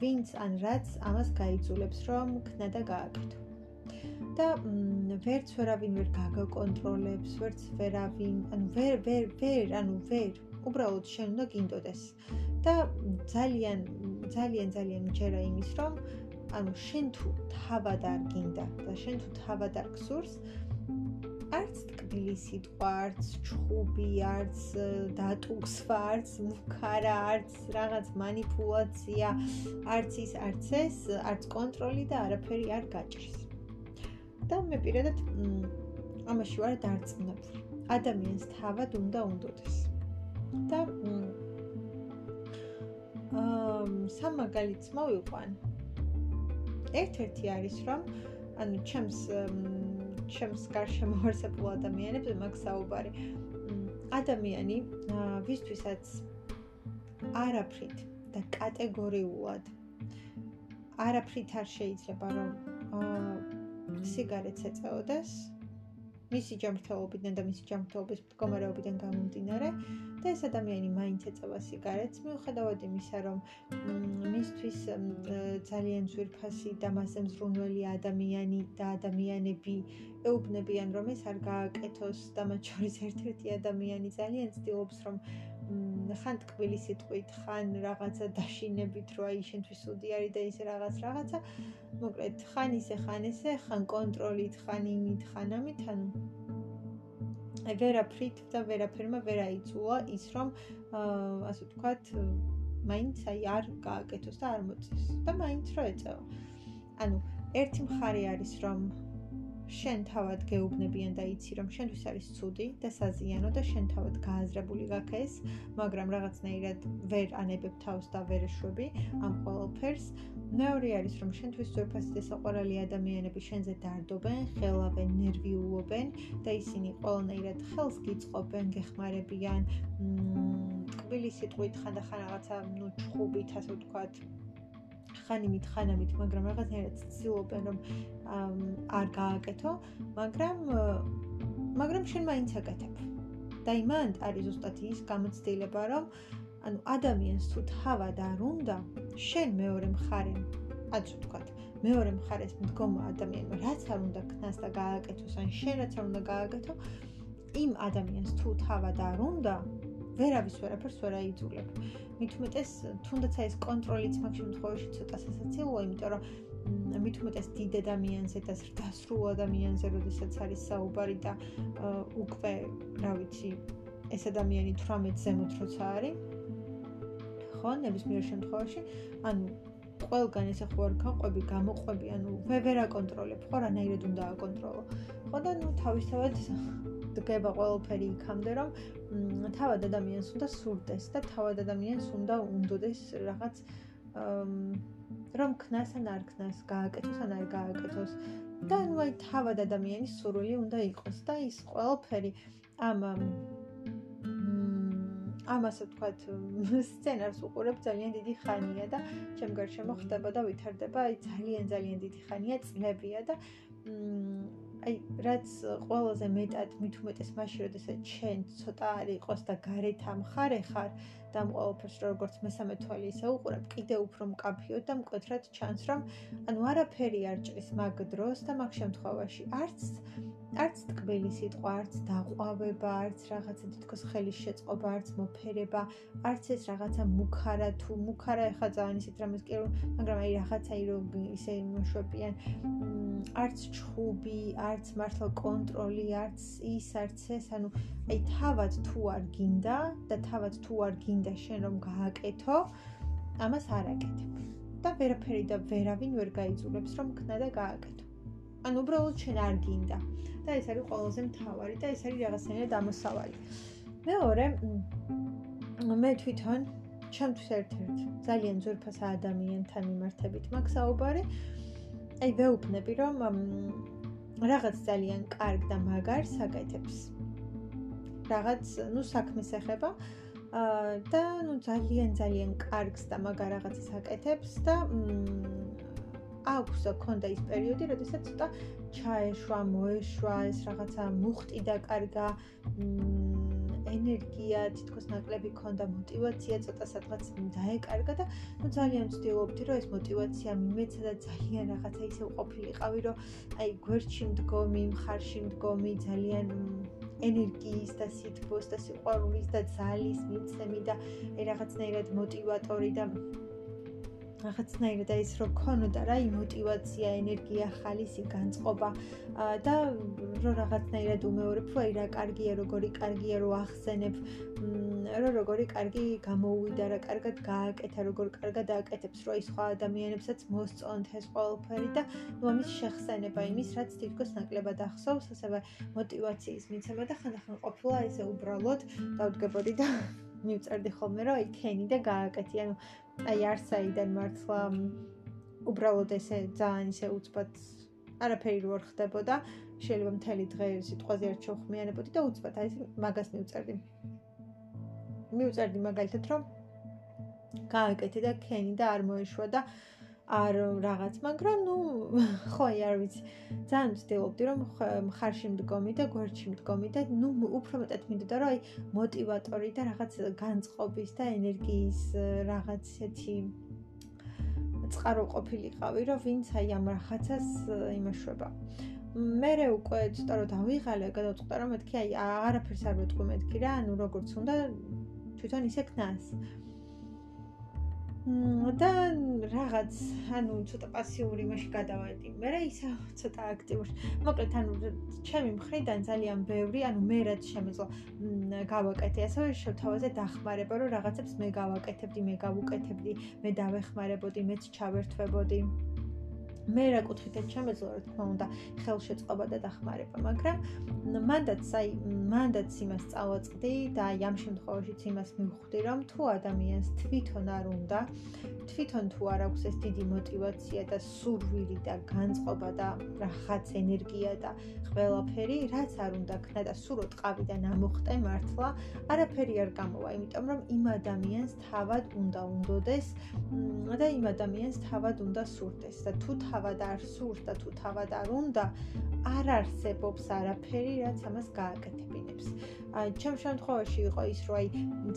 ვინც ან რაც ამას გაიძულებს რომ ქნა და გააკეთო. და ვერც ვერავინ ვერ გაგაკონტროლებს, ვერც ვერავინ, ანუ ვერ ვერ ვერ, ანუ ვერ, უბრალოდ შენ უნდა გინდოდეს. და ძალიან ძალიან ძალიან მჯერა იმის რომ ანუ შენ თუ თავად არ გინდა და შენ თუ თავად არ გსურს არც ტკბილი სიტყვა, არც ჩხუბი, არც დატუგსვა, არც მუქარა, არც რაღაც манипуляция, არც ის, არც ეს, არც კონტროლი და არაფერი არ გაჭირს. და მე პირადად ამაში ვარ დარწმუნებული. ადამიანს თავად უნდა უნდოდეს. და აა სამაგალიც მოვიყვან. ერთ-ერთი არის რომ ანუ ჩემს ჩემს გარშემო არსებულ ადამიანებს მაგ საუბარი. ადამიანი ვისთვისაც არაფრით და კატეგორიულად არაფრით არ შეიძლება რომ სიგარეტს ეწეოდეს მისი ჯანმრთელობიდან და მისი ჯანმრთელობის მდგომარეობიდან გამომდინარე და ეს ადამიანი მაინც ეწევა სიგარეტს მიუხედავად იმისა რომ მისთვის ძალიან ძვირფასი და მასზე მზრუნველი ადამიანი და ადამიანები ეუბნებიან რომ ეს არ გააკეთოს და მათ შორის ერთ-ერთი ადამიანი ძალიან ცდილობს რომ ხან ტკბილი სიტყვით, ხან რაღაცა დაშინებით, რომ აი შენთვის უდი არის და ისე რაღაც რაღაცა. მოკლედ, ხან ისე, ხან ესე, ხან კონტროლით, ხან იმით, ხან ამით, ანუ ვერაფრით და ვერაფერმა ვერ აიწუა ის, რომ ასე ვთქვათ, მაინც აი არ გააკეთოს და არ მოწეს და მაინც რო ეწევა. ანუ ერთი მხარე არის, რომ შენ თავად გეუბნებიან და იცი რომ შენთვის არის ცუდი და საზიანო და შენ თავად გააზრებული გაქეს, მაგრამ რაღაცნაირად ვერ ანებებ თავს და ვერ ეშვები ამ ყოველფერს. მეორე არის რომ შენთვის ზურფასი და საყვარელი ადამიანები შენზე დარდობენ, ხელავენ, ნერვიულობენ და ისინი ყოველნაირად ხელს გიწყობენ, გეხმარებიან, მ კბილი სიტყვით ხანდახან რაღაცა ნუ ჩხუბით ასე ვთქვათ ხან იმით ხან ამით, მაგრამ რაღაცნაირად ცდილობენ რომ არ გააკეთო, მაგრამ მაგრამ შენ მაინც აკეთებ. და იმან არის ზუსტად ის გამოცდილება, რომ ანუ ადამიანს თუ თავად არ უნდა, შენ მეორე მხარემ, ასე ვთქვათ, მეორე მხარეს მდგომა ადამიანმა რაც არ უნდა ქნას და გააკეთოს, ან შენ რაც არ უნდა გააკეთო, იმ ადამიანს თუ თავად არ უნდა, ვერავის ვერაფერს ვერ აიძულებ. მით უმეტეს თუნდაც ეს კონტროლიც მაგ შემთხვევაში ცოტა სასაცილოა, იმიტომ რომ მით უმეტეს დიდ ადამიანზე და ზრდასრულ ადამიანზე, როდესაც არის საუბარი და უკვე, რა ვიცი, ეს ადამიანი 18 ზემოთ როცა არის. ხო, ნებისმიერ შემთხვევაში, ანუ ყველგან ესე ხო არ გაყვები, გამოყვები, ანუ ვერ აკონტროლებ, ხო, რანაირად უნდა აკონტროლო. ხო და ნუ თავისთავად დგება ყველაფერი იქამდე, რომ თავად ადამიანს უნდა სურდეს და თავად ადამიანს უნდა უნდოდეს რაღაც რომ ქნას ან არ ქნას, გააკეთოს ან არ გააკეთოს. და ნუ აი თავად ადამიანის სურვილი უნდა იყოს და ის ყველაფერი ამ ამასე ვთქვათ, სცენარს უყურებ ძალიან დიდი ხანია და ჩემ გარშემო ხდება და ვითარდება, აი ძალიან ძალიან დიდი ხანია, წლებია და აი რაც ყველაზე მეტად მით უმეტეს მაშინ როდესაც შენ ცოტა არ იყოს და გარეთ ამხარე ხარ და ამ ყოველფერს როგორც მესამე თვალი ისე უყურებ კიდე უფრო მკაფიოდ და მკვეთრად ჩანს რომ ანუ არაფერი არ ჭრის მაგ დროს და მაგ შემთხვევაში. არც არც ტკბილი სიტყვა, არც დაყვავება, არც რაღაცა თითქოს ხელის შეწყობა, არც მოფერება, არც ეს რაღაცა მუქარა თუ მუქარა ეხა ძალიან ისეთ რამეს კი რომ, მაგრამ აი რაღაცა ირო ისე მოშვებიან. არც ჩხუბი, არც მართლა კონტროლი, არც ის, არც ეს, ანუ აი თავად თუ არ გინდა და თავად თუ არ გინდა შენ რომ გააკეთო, ამას არ აკეთებ. და ვერაფერი და ვერავინ ვერ გაიძულებს რომ ქნა და გააკეთო. ანუ უბრალოდ შენ არ გინდა. და ეს არის ყველაზე მთავარი და ეს არის რაღაცნაირად ამოსავალი. მეორე მე თვითონ ჩემთვის ერთ-ერთ ძალიან ძვირფას ადამიანთან მიმართებით მაქვს საუბარი. აი ვეუბნები რომ რაღაც ძალიან კარგ და მაგარ საკეთებს. რაღაც, ну, საქმეს ეხება. აა და ну ძალიან ძალიან კარგს და მაგარ რაღაცას აკეთებს და აქვს ქონდა ის პერიოდი, როდესაც ცოტა ჩაეშვა, მოეშვა, ეს რაღაცა მუხტი დაკარგა, ენერგია, თითქოს ნაკლები ქონდა мотиваცია, ცოტა სადღაც დაეკარგა და ну ძალიან ვცდილობდი, რომ ეს мотиваცია მიმეცა და ძალიან რაღაცა ისე ყოფილიყავი, რომ აი გვერდში მდგომი, მხარში მდგომი, ძალიან ენერგიის და სითბოს და სიყვარულის და ძალის მიცემი და რაღაცნაირად мотиваტორი და რაღაცნაირად აი ეს რო გქონოდა რა იმ мотивация, ენერგია, ხალისი, განწყობა. და რო რაღაცნაირად უმეორებ, რომ აი რა კარგია, როგორი კარგია, რო ახსენებ, რომ როგორი კარგი გამოუვიდა, რა კარგად გააკეთა, როგორ კარგად ააკეთებს, რომ აი სხვა ადამიანებსაც მოსწონთ ეს ყველაფერი და ნუ ამის შეხსენება იმის, რაც თითქოს ნაკლებად ახსოვს, ასევე мотивაციის მიცემა და ხანდახან ყოფილა ესე უბრალოდ დავდგებოდი და მივწერდი ხოლმე, რომ აი ქენი და გააკეთე, ანუ აი არსაიდან მართლა უბრალოდ ესე ძალიან ისე უცბად არაფერი რო არ ხდებოდა შეიძლება მთელი დღე სიტყვაზე არ ჩოხმიანებოდი და უცბად აი მაგას მივწერდი მივწერდი მაგალითად რომ გააკეთე და ქენი და არ მოეშვა და არ რაღაც, მაგრამ ნუ ხო, არ ვიცი. ძალიან ვცდილობდი რომ მხარში მდგომი და გვერდში მდგომი და ნუ უფრო მეტად მინდოდა რომ აი мотиваტორი და რაღაც განწყობის და ენერგიის რაღაც ისეთი წყარო ყოფილიყავი, რომ ვინც აი ამ რაღაცას იმეშვება. მე რე უკვე ცოტა რომ დავიღალე, გადავწყდა რომ მეთქი აი არაფერს არ ვეთქვი მეთქი რა, ანუ როგორც უნდა თვითონ ისე ქნას. აა და რაღაც ანუ ცოტა პასიური მასში გადავედი. მე რა ისა ცოტა აქტიური. მოკლედ ანუ ჩემი მხრიდან ძალიან ბევრი, ანუ მე რაც შემეძლო გავაკეთე, ასევე შევთავაზე დახმარება, რომ რაღაცებს მე გავაკეთებდი, მე გავუკეთებდი, მე დავეხმარებოდი, მეც ჩავერთვებოდი. მე რა კუთხითაც შემეძლო რა თქმა უნდა ხელშეწყობა და დახმარება, მაგრამ მანდაც აი მანდაც იმას წავაწყდი და აი ამ შემთხვევაშიც იმას მივხვდი, რომ თუ ადამიანს თვითონ არ უნდა, თვითონ თუ არ აქვს ეს დიდი мотиваცია და სურვილი და განწყობა და რაღაც ენერგია და ყველაფერი, რაც არ უნდა ქნა და სურო ტყავიდან ამოხტე მართლა, არაფერი არ გამოვა, იმიტომ რომ იმ ადამიანს თავად უნდა უნდოდეს და იმ ადამიანს თავად უნდა სურდეს და თუ თავად არ სურს და თუ თავად არ უნდა არ არსებობს არაფერი რაც ამას გააკეთებინებს ჩემ შემთხვევაში იყო ის, რომ აი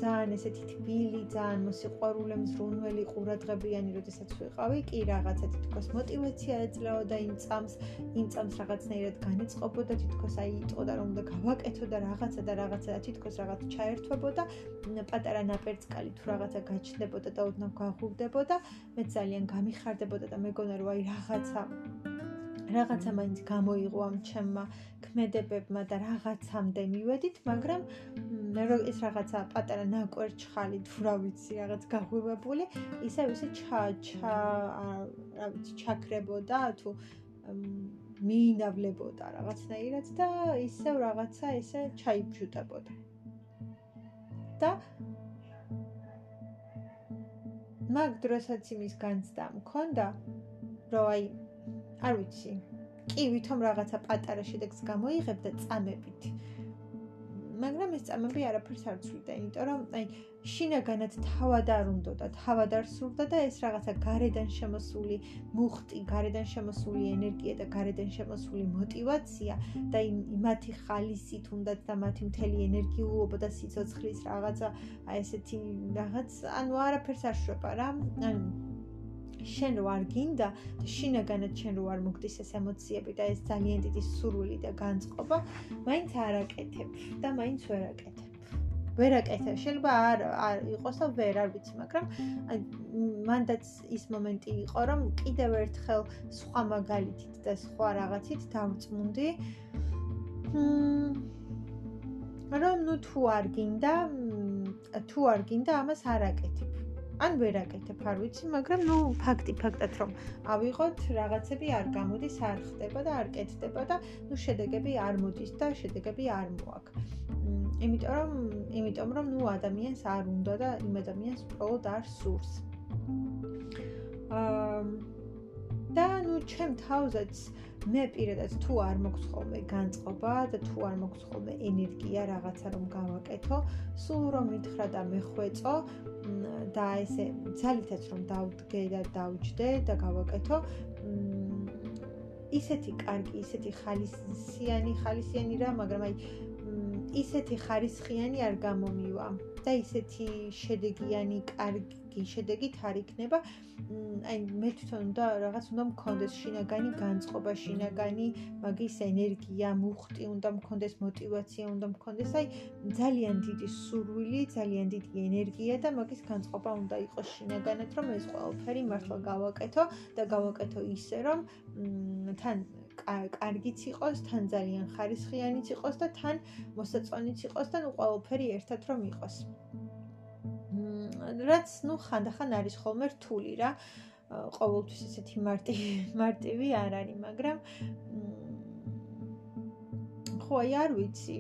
ძალიან ესეთი თბილი, ძალიან მოსიყვარულე, მზრუნველი, ყურადღებიანი, როდესაც ვიყავი, კი რაღაცა თითქოს мотиваცია ეძლეოდა იმ წამს, იმ წამს რაღაცნაირად განეწყობოდა, თითქოს აი იტყოდა რომ უნდა გავაკეთო და რაღაცა და რაღაცა და თითქოს რაღაც ჩაერთვებოდა, პატარა ნაპერწკალი თუ რაღაცა გაჩნდებოდა და ოდნავ გაღურდებოდა, მე ძალიან გამიხარდებოდა და მეგონა რომ აი რაღაცა რაღაცა მაინც გამოიღო ამ ჩემმა ქმედებებმა და რაღაცამდე მივედით, მაგრამ რო ეს რაღაცა პატარა ნაკვერჩხალი თუ რა ვიცი, რაღაც ისევ ისე ჩა ჩა რა ვიცი, ჩაქრებოდა თუ მიინავლებოდა რაღაცნაირად და ისევ რაღაცა ესე ჩაიბჯუტებოდა. და მაგ დროსაც იმის განცდა მქონდა, რომ აი არ ვიცი. კი, ვითომ რაღაცა პატარა შედეგს გამოიღებდა წამებით. მაგრამ ეს წამები არაფერს არ ცვლიდა, იმიტომ რომ აი შინაგანად თავად არ უნდოდა, თავად არ სურდა და ეს რაღაცა გარედან შემოსული მუხტი, გარედან შემოსული ენერგია და გარედან შემოსული мотиваცია და იმ მათი ხალისი თუნდაც და მათი მთელი ენერგიულობა და სიცოცხლის რაღაცა აი ესეთი რაღაც ანუ არაფერს არ შვება რა. ანუ შენ რო არ გინდა და შინაგანად შენ რო არ მოგდის ეს ემოციები და ეს ძალიან დიდი სურვილი და განწყობა, მაინც არ აკეთებ და მაინც ვერ აკეთებ. ვერ აკეთებ. შეიძლება არ არ იყოს და ვერ არ ვიცი, მაგრამ მანდაც ის მომენტი იყო, რომ კიდევ ერთხელ სხვა მაგალითით და სხვა რაღაცით დავწმუნდი. მმ რომ ნუ თუ არ გინდა, თუ არ გინდა, ამას არ აკეთებ. ან ვერ აკეთებ, არ ვიცი, მაგრამ ნუ ფაქტი ფაქტად რომ ავიღოთ, რაღაცები არ გამოდის, არ ხდება და არ კეთდება და ნუ შედეგები არ მოდის და შედეგები არ მოაქვს. იმიტომ რომ იმიტომ რომ ნუ ადამიანს არ უნდა და იმ ადამიანს პროდ არ სურს. აა და ნუ ჩემ თავზეც მე პირადად თუ არ მოქვს ხოლმე განწყობა და თუ არ მოქვს ხოლმე ენერგია რაღაცა რომ გავაკეთო, სულ რომ მითხრა და მეხვეწო და ესე ძალითაც რომ დავდგე და დავჯდე და გავაკეთო, ისეთი კარგი, ისეთი ხალისიანი, ხალისიანი რა, მაგრამ აი ისეთი ხარისხიანი არ გამომივა და ისეთი შედეგიანი, კარგი კი შედეგით არ იქნება აი მე თვითონ უნდა რაღაც უნდა მქონდეს შინაგანი განწყობა, შინაგანი მაგის ენერგია, მუხტი უნდა მქონდეს, мотиваცია უნდა მქონდეს, აი ძალიან დიდი სურვილი, ძალიან დიდი ენერგია და მაგის განწყობა უნდა იყოს შინაგანად, რომ ეს ყველაფერი მართლა გავაკეთო და გავაკეთო ისე, რომ თან კარგიც იყოს, თან ძალიან ხარისხიანიც იყოს და თან მოსაწონიც იყოს და ნუ ყველაფერი ერთად რომ იყოს. რაც ნუ ხანდახან არის ხოლმე რთული რა. ყოველთვის ესეთი მარტივი მარტივი არ არის, მაგრამ ხო, აი არ ვიცი.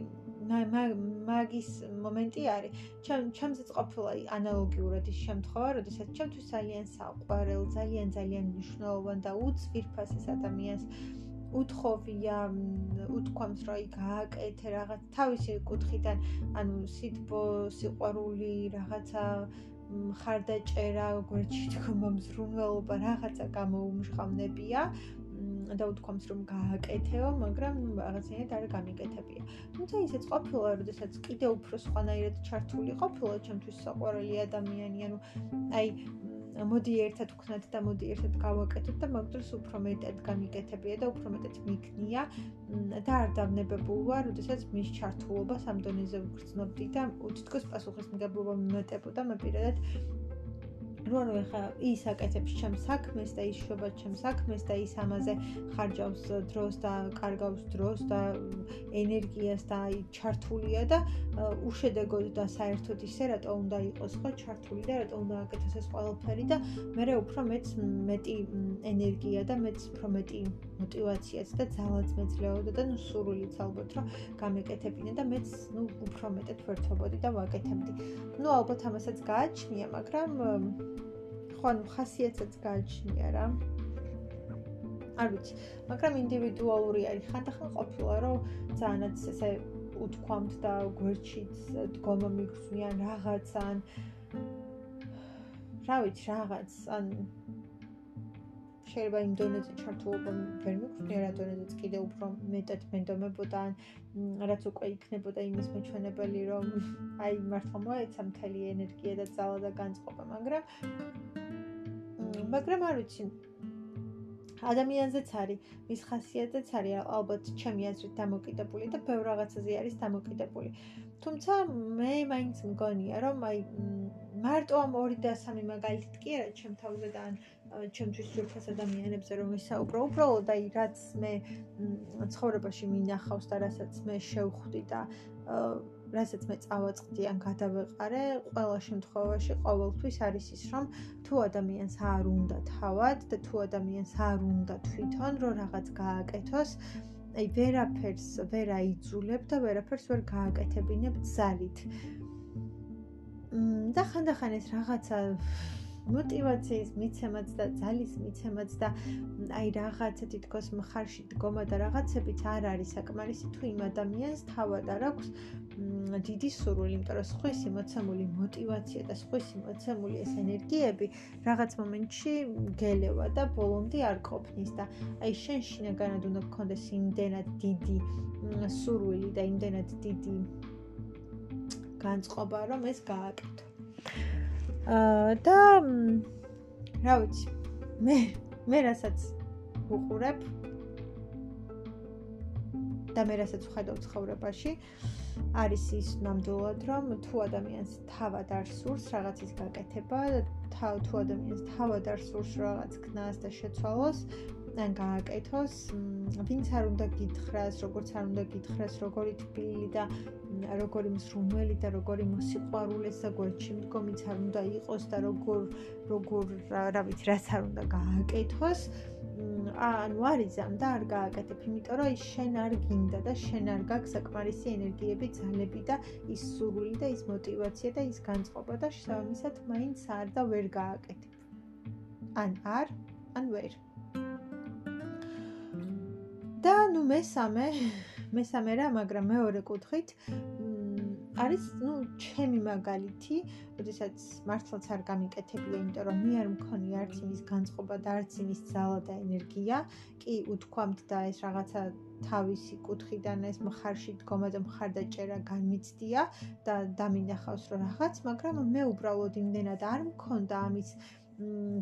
მაგის მომენტი არის. ჩემ ჩემზეც ყოფილა ანალოგიურად ის შემთხვევა, როდესაც ჩემთვის ძალიან საყვარელ, ძალიან ძალიან მნიშვნელოვან და უცვირფას ეს ადამიანს უთხოვია, უთქვამს რომ აი გააკეთე რაღაც თავისი კუთხიდან, ანუ სიტბო, სიყვარული, რაღაცა ხარდაჭერა, გვერდში თქმა მზრუნველობა რაღაცა გამოუმჟღავნებია და უთქვამს რომ გააკეთეო, მაგრამ რაღაცნაირად არ გამიკეთებია. თუმცა ისეც ყოფილა, როდესაც კიდე უფრო სხვანაირად ჩართული ყოფილა ჩემთვის საყვარელი ადამიანი, ანუ აი მოდი ერთად ვქნათ და მოდი ერთად გავაკეთოთ და მაგდროს უფრო მეტად გამიკეთებია და უფრო მეტად მიქნია და არ დავნებებულ ვარ, როდესაც მის ჩართულობას ამ დონეზე ვგრძნობდი და უთითქოს პასუხისმგებლობა მიმეტებოდა მე პირადად რომ ეხა ის აკეთებს ჩემს საქმეს და ის შვება ჩემს საქმეს და ის ამაზე ხარჯავს დროს და კარგავს დროს და ენერგიას და ჩართულია და უშედეგოდ და საერთოდ ისე რატო უნდა იყოს ხო ჩართული და რატო უნდა აკეთოს ეს ყველაფერი და მე უფრო მეც მეტი ენერგია და მეც უფრო მეტი мотиваციაც და ძალაც მეძლეოდა და ნუ სურვილიც ალბათ რომ გამეკეთებინა და მეც ნუ უფრო მეტად ვერთობოდი და ვაკეთებდი. ნუ ალბათ ამასაც გააჩნია, მაგრამ ხო ანუ ხასიათსაც გააჩნია რა. არ ვიცი, მაგრამ ინდივიდუალური არის. ხანდახან ყოფილა რომ ძალიანაც ესე უთქვამთ და გვერდშიც დგომა მიგრძნიან რაღაცან. რა ვიცი, რაღაც ან შეიძლება იმ დონეზე ჩართულობა ვერ მიგხვდე რა დონეზეც კიდე უფრო მეტად მენდომებოდა ან რაც უკვე იქნებოდა იმის მეჩვენებელი რომ აი მართლა მოეცა მთელი ენერგია და ძალა და განწყობა მაგრამ მაგრამ არ ვიცი ადამიანზეც არის მის ხასიათზეც არის ალბათ ჩემი აზრით დამოკიდებული და ბევრ რაღაცაზე არის დამოკიდებული. თუმცა მე მაინც მგონია რომ აი მარტო ამ ორი და სამი მაგალითით კი არა ჩემ თავზე და ან ჩემთვის ძვირფას ადამიანებზე რომ ვისაუბრო, უბრალოდ აი რაც მე ცხოვრებაში მინახავს და რასაც მე შევხვდი და რასაც მე წავაწყდი ან გადავეყარე, ყველა შემთხვევაში ყოველთვის არის ის, რომ თუ ადამიანს არ უნდა თავად და თუ ადამიანს არ უნდა თვითონ რომ რაღაც გააკეთოს, აი ვერაფერს ვერ აიძულებ და ვერაფერს ვერ გააკეთებინებ ძალით. და ხანდახან ეს რაღაცა мотивацიის მიცემაც და ძალის მიცემაც და აი რაღაცა თითქოს მხარში დგომა და რაღაცებიც არ არის საკმარისი თუ იმ ადამიანს თავად არ აქვს დიდი სურვილი, იმიტომ რომ სხვის ემოციური мотиваცია და სხვის ემოციური ეს ენერგიები რაღაც მომენტში გელევა და ბოლომდე არ ყოფნის და აი შენ შინაგანად უნდა გქონდეს იმდენად დიდი სურვილი და იმდენად დიდი განწყობა, რომ ეს გააკეთო. აა და რა ვიცი, მე მე რასაც უყურებ და მე რასაც ვხედავ ცხოვრებაში, აა არის ის ნამდვილად რომ თუ ადამიანს თავად არ სურს რაღაცის გაკეთება და თუ ადამიანს თავად არ სურს რაღაც ქნას და შეცვალოს ან გააკეთოს, ვინც არ უნდა გითხრას, როგორც არ უნდა გითხრას, როგორი თბილი და როგორი მსრუნველი და როგორი მოსიყვარულეს და გვერდში მდგომიც არ უნდა იყოს და როგორ როგორ რა ვიცი, რაც არ უნდა გააკეთოს. ანუ არიზამდა არ გააკეთებ, იმიტომ რომ ის შენ არ გინდა და შენ არ გაქვს საკმარისი ენერგიები, ძალები და ის სურვილი და ის мотиваცია და ის განწყობა და შესაბამისად მაინც არ და ვერ გააკეთებ. ან არ, ან ვერ. და ნუ მესამე, მესამე რა, მაგრამ მეორე კუთხით, არის ნუ ჩემი მაგალითი, როდესაც მართლაც არ გამიკეთებია, იმიტომ რომ მე არ მქონი არც იმის განწყობა და არც იმის ძალა და ენერგია, კი უთქვამთ და ეს რაღაცა თავისი კუთხიდან ეს მხარში დგომა და მხარდაჭერა განმიცდია და დამინახავს რომ რაღაც, მაგრამ მე უბრალოდ იმდენად არ მქონდა ამის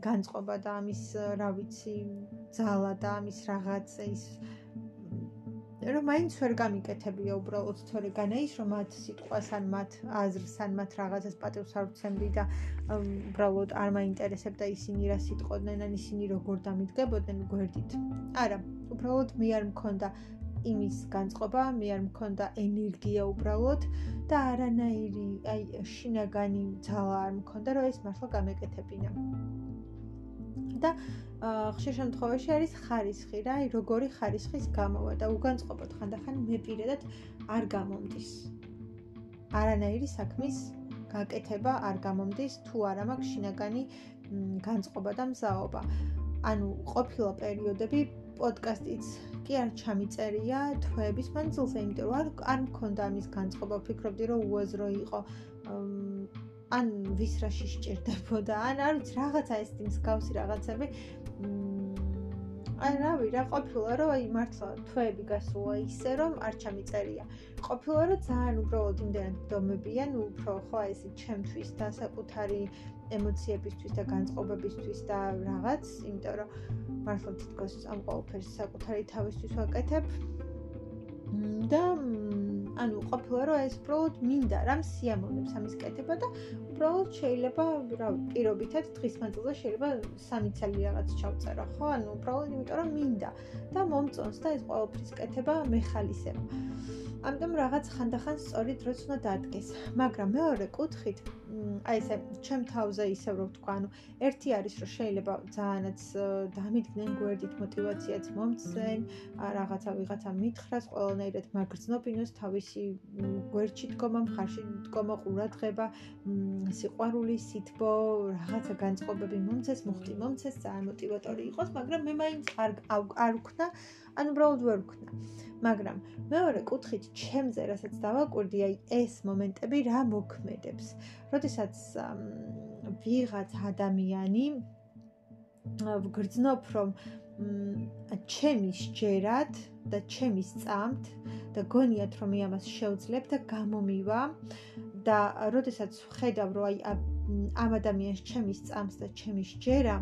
განწყობა და ამის რა ვიცი ძალა და ამის რაღაც ის რომ მაინც ვერ გამიკეთებია უბრალოდ თორე განაის რომ მათ სიტყვას ან მათ აზრს ან მათ რაღაცას პატევს არ ვცემდი და უბრალოდ არ მაინტერესებდა ისინი რა სიტყვოდნენ ან ისინი როგორ დამიდგებოდნენ გვერდით. არა, უბრალოდ მე არ მქონდა იმის განწყობა, მე არ მქონდა ენერგია უბრალოდ და არანაირი აი შინაგანი ძალა არ მქონდა რომ ეს მართლა გამეკეთებინა. და ხშირ შემთხვევაში არის ხარისხი რა, აი როგორი ხარისხის გამოვა და უგანწყობოთ ხანდახან მე პირადად არ გამომდის. არანაირი საქმის გაკეთება არ გამომდის თუ არა მაქვს შინაგანი განწყობა და მზაობა. ანუ ყოფილი პერიოდები პოდკასტიც კი არ ჩამიწერია თვეების მანძილზე, იმიტომ რომ არ არ მქონდა ამის განწყობა, ვფიქრობდი რომ უაზრო იყო ან ვის რაში სჭირდებოდა ან არ ვიცი რაღაცა ეს მსგავსი რაღაცები. აი რავი რა ყოფილა რომ აი მართლა თვეები გასულა ისე რომ არ ჩამიწერია. ყოფილა რომ ძალიან უბრალოდ იმდენად გდომებიან უფრო ხო აი ესე ჩემთვის და საკუთარი ემოციებისთვის და განწყობებისთვის და რაღაც იმიტომ რომ მართლა თითქოს ამ ყოველფერს საკუთარი თავისთვის ვაკეთებ. და ანუ ყოფილა რომ ეს უბრალოდ მინდა რამ სიამოვნებს ამის კეთება და უბრალოდ შეიძლება რა პირობითად დღის მანძილზე შეიძლება სამი ცალი რაღაც ჩავწერო ხო? ანუ უბრალოდ იმიტომ რომ მინდა და მომწონს და ეს ყოველფრის კეთება მეხალისება ამიტომ რაღაც ხანდახან სწორი დროც უნდა დადგეს. მაგრამ მეორე კუთხით, აი ესე ჩემ თავზე ისევ რომ თქვა, ანუ ერთი არის რომ შეიძლება ძალიანაც დამიდგნენ გვერდით мотиваციაც მომცენ, რაღაცა ვიღაცა მითხრას, ყველანაირად მაგრძნობინოს თავისი გვერდში დგომა, მხარში დგომა, ყურადღება, სიყვარული, სითბო, რაღაცა განწყობები მომცეს, მუხტი მომცეს, ძალიან мотиваტორი იყოს, მაგრამ მე მაინც არ არ ვქნა, ან უბრალოდ ვერ ვქნა. მაგრამ მეორე კუთხით ჩემზე რასაც დავაკვირდი, აი ეს მომენტები რა მოქმედებს. როდესაც ვიღაც ადამიანი ვგრძნობ რომ ჩემი შეერად და ჩემი წამთ და გონიათ რომ მე ამას შევძლებ და გამომივა და როდესაც ხედავ რომ აი ამ ადამიანს ჩემი წამს და ჩემი შეერა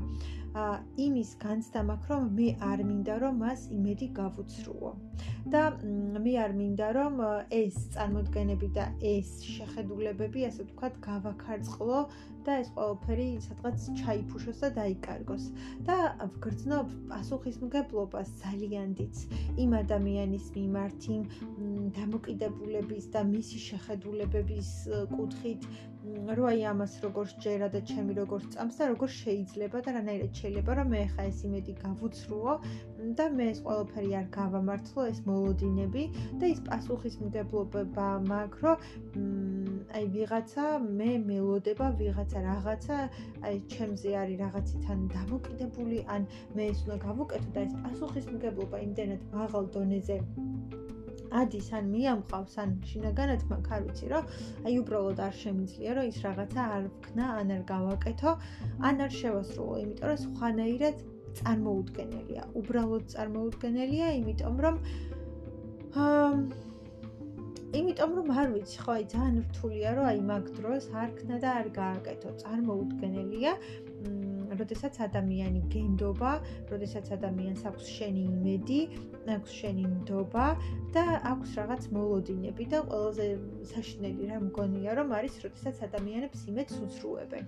იმის განცდა მაქვს რომ მე არ მინდა რომ მას იმედი გავუცრუო. და მე არ მინდა რომ ეს წარმოდგენები და ეს შეხედულებები ასე ვთქვათ გავაქარწყლო და ეს ყველაფერი სადღაც ჩაიფუშოს და დაიკარგოს. და ვგრძნობ პასუხისმგებლობას ძალიან დიდს იმ ადამიანის მიმართ იმ დამოკიდებულების და მისი შეხედულებების კუთხით რო აი ამას როგორ შეერა და ჩემი როგორ წამს და როგორ შეიძლება და რანაირად შეიძლება რომ მე ხა ეს იმედი გავუცრუო და მე ეს ყველაფერი არ გავამართლო ეს მოლოდინები და ის პასუხისმგებლობა მაქვს რომ აი ვიღაცა მე მელოდება ვიღაცა რაღაცა აი ჩემზე არის რაღაციდან დამოკიდებული ან მე ეს უნდა გავუკეთო და ეს პასუხისმგებლობა იმდენად მაღალ დონეზე ადის ან მიამყავს ან შინაგანად მაგ არ ვიცი რომ აი უბრალოდ არ შემიძლია რომ ის რაღაცა არ ვქნა ან არ გავაკეთო ან არ შევასრულო იმიტომ რომ სხვანაირად წარმოუდგენელია. უბრალოდ წარმოუდგენელია იმიტომ რომ აა იმიტომ რომ არ ვიცი ხო აი ძალიან რთულია რომ აი მაგ დროს არ ქნა და არ გააკეთო. წარმოუდგენელია როდესაც ადამიანი გენდობა, როდესაც ადამიანს აქვს შენი იმედი, აქვს შენი ნდობა და აქვს რაღაც მოლოდინები და ყველაზე საშინელი რა მგონია რომ არის როდესაც ადამიანებს იმედს უძრუებენ.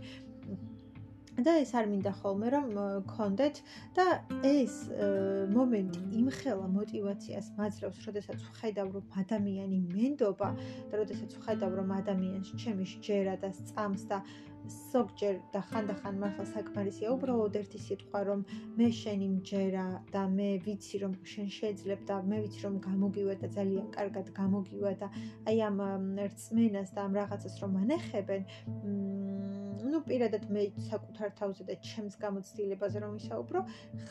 და ეს არ მინდა ხოლმე რომ გქონდეთ და ეს მომენტი იმხელა мотиваციას მაძლევს, როდესაც ვხედავ რომ ადამიანი მენდობა და როდესაც ვხედავ რომ ადამიანს ჩემი შეერა და სწამს და ზოგჯერ და ხანდახან მართლა საკმარისია უბრალოდ ერთი სიტყვა რომ მე შენი მჯერა და მე ვიცი რომ შენ შეძლებ და მე ვიცი რომ გამოგივა და ძალიან კარგად გამოგივა და აი ამ რწმენას და ამ რაღაცას რომ ანახებენ ну პირადად მე საკუთარ თავზე და ჩემს გამოცდილებაზე რომ ვისაუბრო,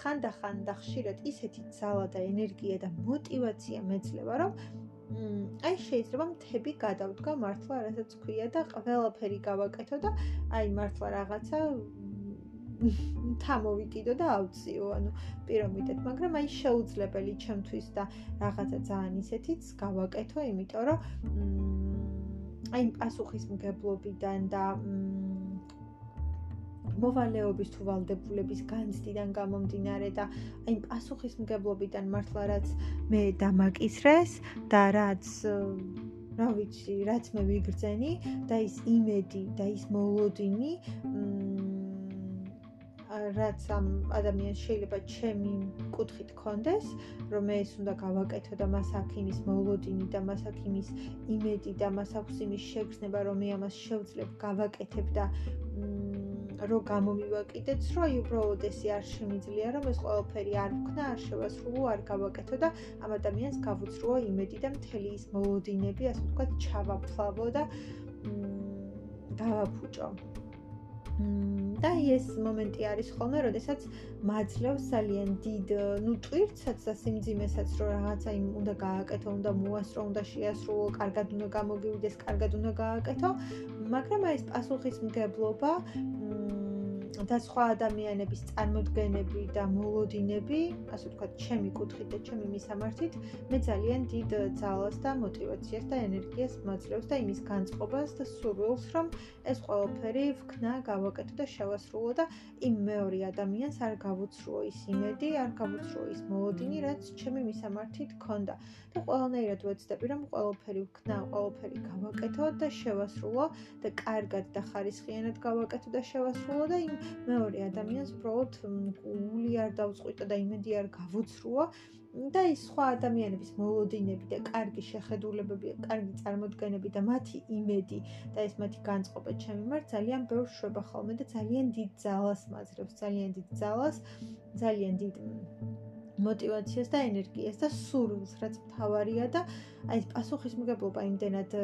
ხანდახან და ხშირად ისეთი ძალა და ენერგია და мотиваცია მეძლევა, რომ აი შეიძლება მთები გადავდგა მართლა, რასაც ქვია და ყველაფერი გავაკეთო და აი მართლა რაღაცა თამოვიკიდო და ავციო, ანუ პირომიდეთ, მაგრამ აი შეუძლებელი ჩემთვის და რაღაცა ძალიან ისეთიც გავაკეთო, იმიტომ რომ აი პასუხისმგებლობიდან და მოვალეობის თუ ვალდებულების განცდიდან გამომდინარე და აი პასუხისმგებლობიდან მართლა რაც მე დამაკისრეს და რაც რა ვიცი, რაც მე ვიგრძენი და ის იმედი და ის მოლოდინი რაც ამ ადამიანს შეიძლება ჩემი კუთხით კონდეს, რომ ეს უნდა გავაკეთო და მას აქ იმის მოლოდინი და მას აქ იმის იმედი და მას აქვს იმის შეგრძნება, რომ მე ამას შევძლებ, გავაკეთებ და რო გამომივაკიდეთ, რომ აი უბრალოდ ესე არ შემიძლია, რომ ეს ყველაფერი არ ვქნა, არ შევასრულო, არ გავაკეთო და ამ ადამიანს გავუცრუო იმედი და მთელი ის მოლოდინები, ასე ვთქვათ, ჩავაფლავო და გავაფუჭო. და ეს მომენტი არის ხოლმე, როდესაც მაძლევს ძალიან დიდ, ну, ტვირთსაც და სიმძიმესაც, რომ რაღაცა იმ უნდა გააკეთო, უნდა მოასწრო, უნდა შეასრულო, კარგად უნდა გამოგივიდეს, კარგად უნდა გააკეთო, მაგრამ აი ეს პასუხისმგებლობა და სხვა ადამიანების წარმოდგენები და მოლოდინები, ასე ვთქვათ, ჩემი კუთხით და ჩემი მისამართით, მე ძალიან დიდ ძალას და мотивაციას და ენერგიას მაძლევს და იმის განწყობას და სურვილს, რომ ეს ყველაფერი ვქნა, გავაკეთო და შევასრულო და იმ მეორე ადამიანს არ გავუცრუო ის იმედი, არ გავუცრუო ის მოლოდინი, რაც ჩემი მისამართით ქონდა. და ყველანაირად ვეცდები, რომ ყველაფერი ვქნა, ყველაფერი გავაკეთო და შევასრულო და კარგად და ხარისხიანად გავაკეთო და შევასრულო და იმ მეორე ადამიანს უბრალოდ გული არ დავწყვიტო და იმედი არ გავუცრუო და ის სხვა ადამიანების მოლოდინები და კარგი შეხედულებები, კარგი წარმოდგენები და მათი იმედი და ეს მათი განწყობა ჩემი მიმართ ძალიან ბევრ შვება ხოლმე და ძალიან დიდ ძალას მაძლევს, ძალიან დიდ ძალას, ძალიან დიდ мотиваციას და ენერგიას და სურვილს, რაც მთავარია და აი ეს პასუხისმგებლობა იმდენად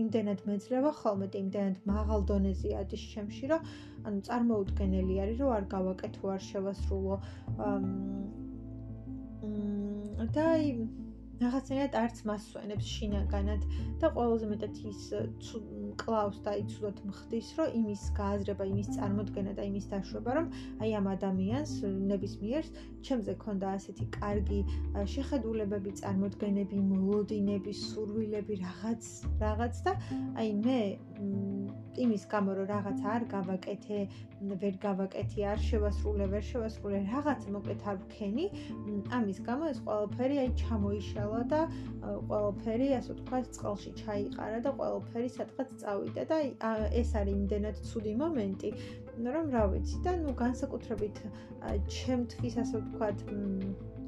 იმდენად მეძლევა ხოლმე და იმდენად მაღალ დონეზე ადის შემში, რომ ანუ წარმოუდგენელი არის, რომ არ გავაკეთო, არ შევასრულო. და აი რაღაცნაირად არც მას სვენებს შინაგანად და ყველაზე მეტად ის კლავს და იცუდოთ მხდის, რომ იმის გააზრება, იმის წარმოქმნა და იმის დაშვება, რომ აი ამ ადამიანს ნებისმიერს ჩემზე ქონდა ასეთი კარგი შეხედულებები, წარმოქმნები, მოლოდინები, სურვილები, რაღაც რაღაც და აი მე იმის გამო რომ რაღაც არ გავაკეთე, ვერ გავაკეთე, არ შევასრულე, ვერ შევასრულე, რაღაც მოკლედ არ ვქენი, ამის გამო ეს ყველაფერი აი ჩამოიშალა და ყველაფერი ასე ვთქვათ, წყალში ჩაიყარა და ყველაფერი სადღაც წავიდა და ეს არის იმდენად ცუდი მომენტი, რომ რა ვიცი და ნუ განსაკუთრებით ჩემთვის ასე ვთქვათ, მ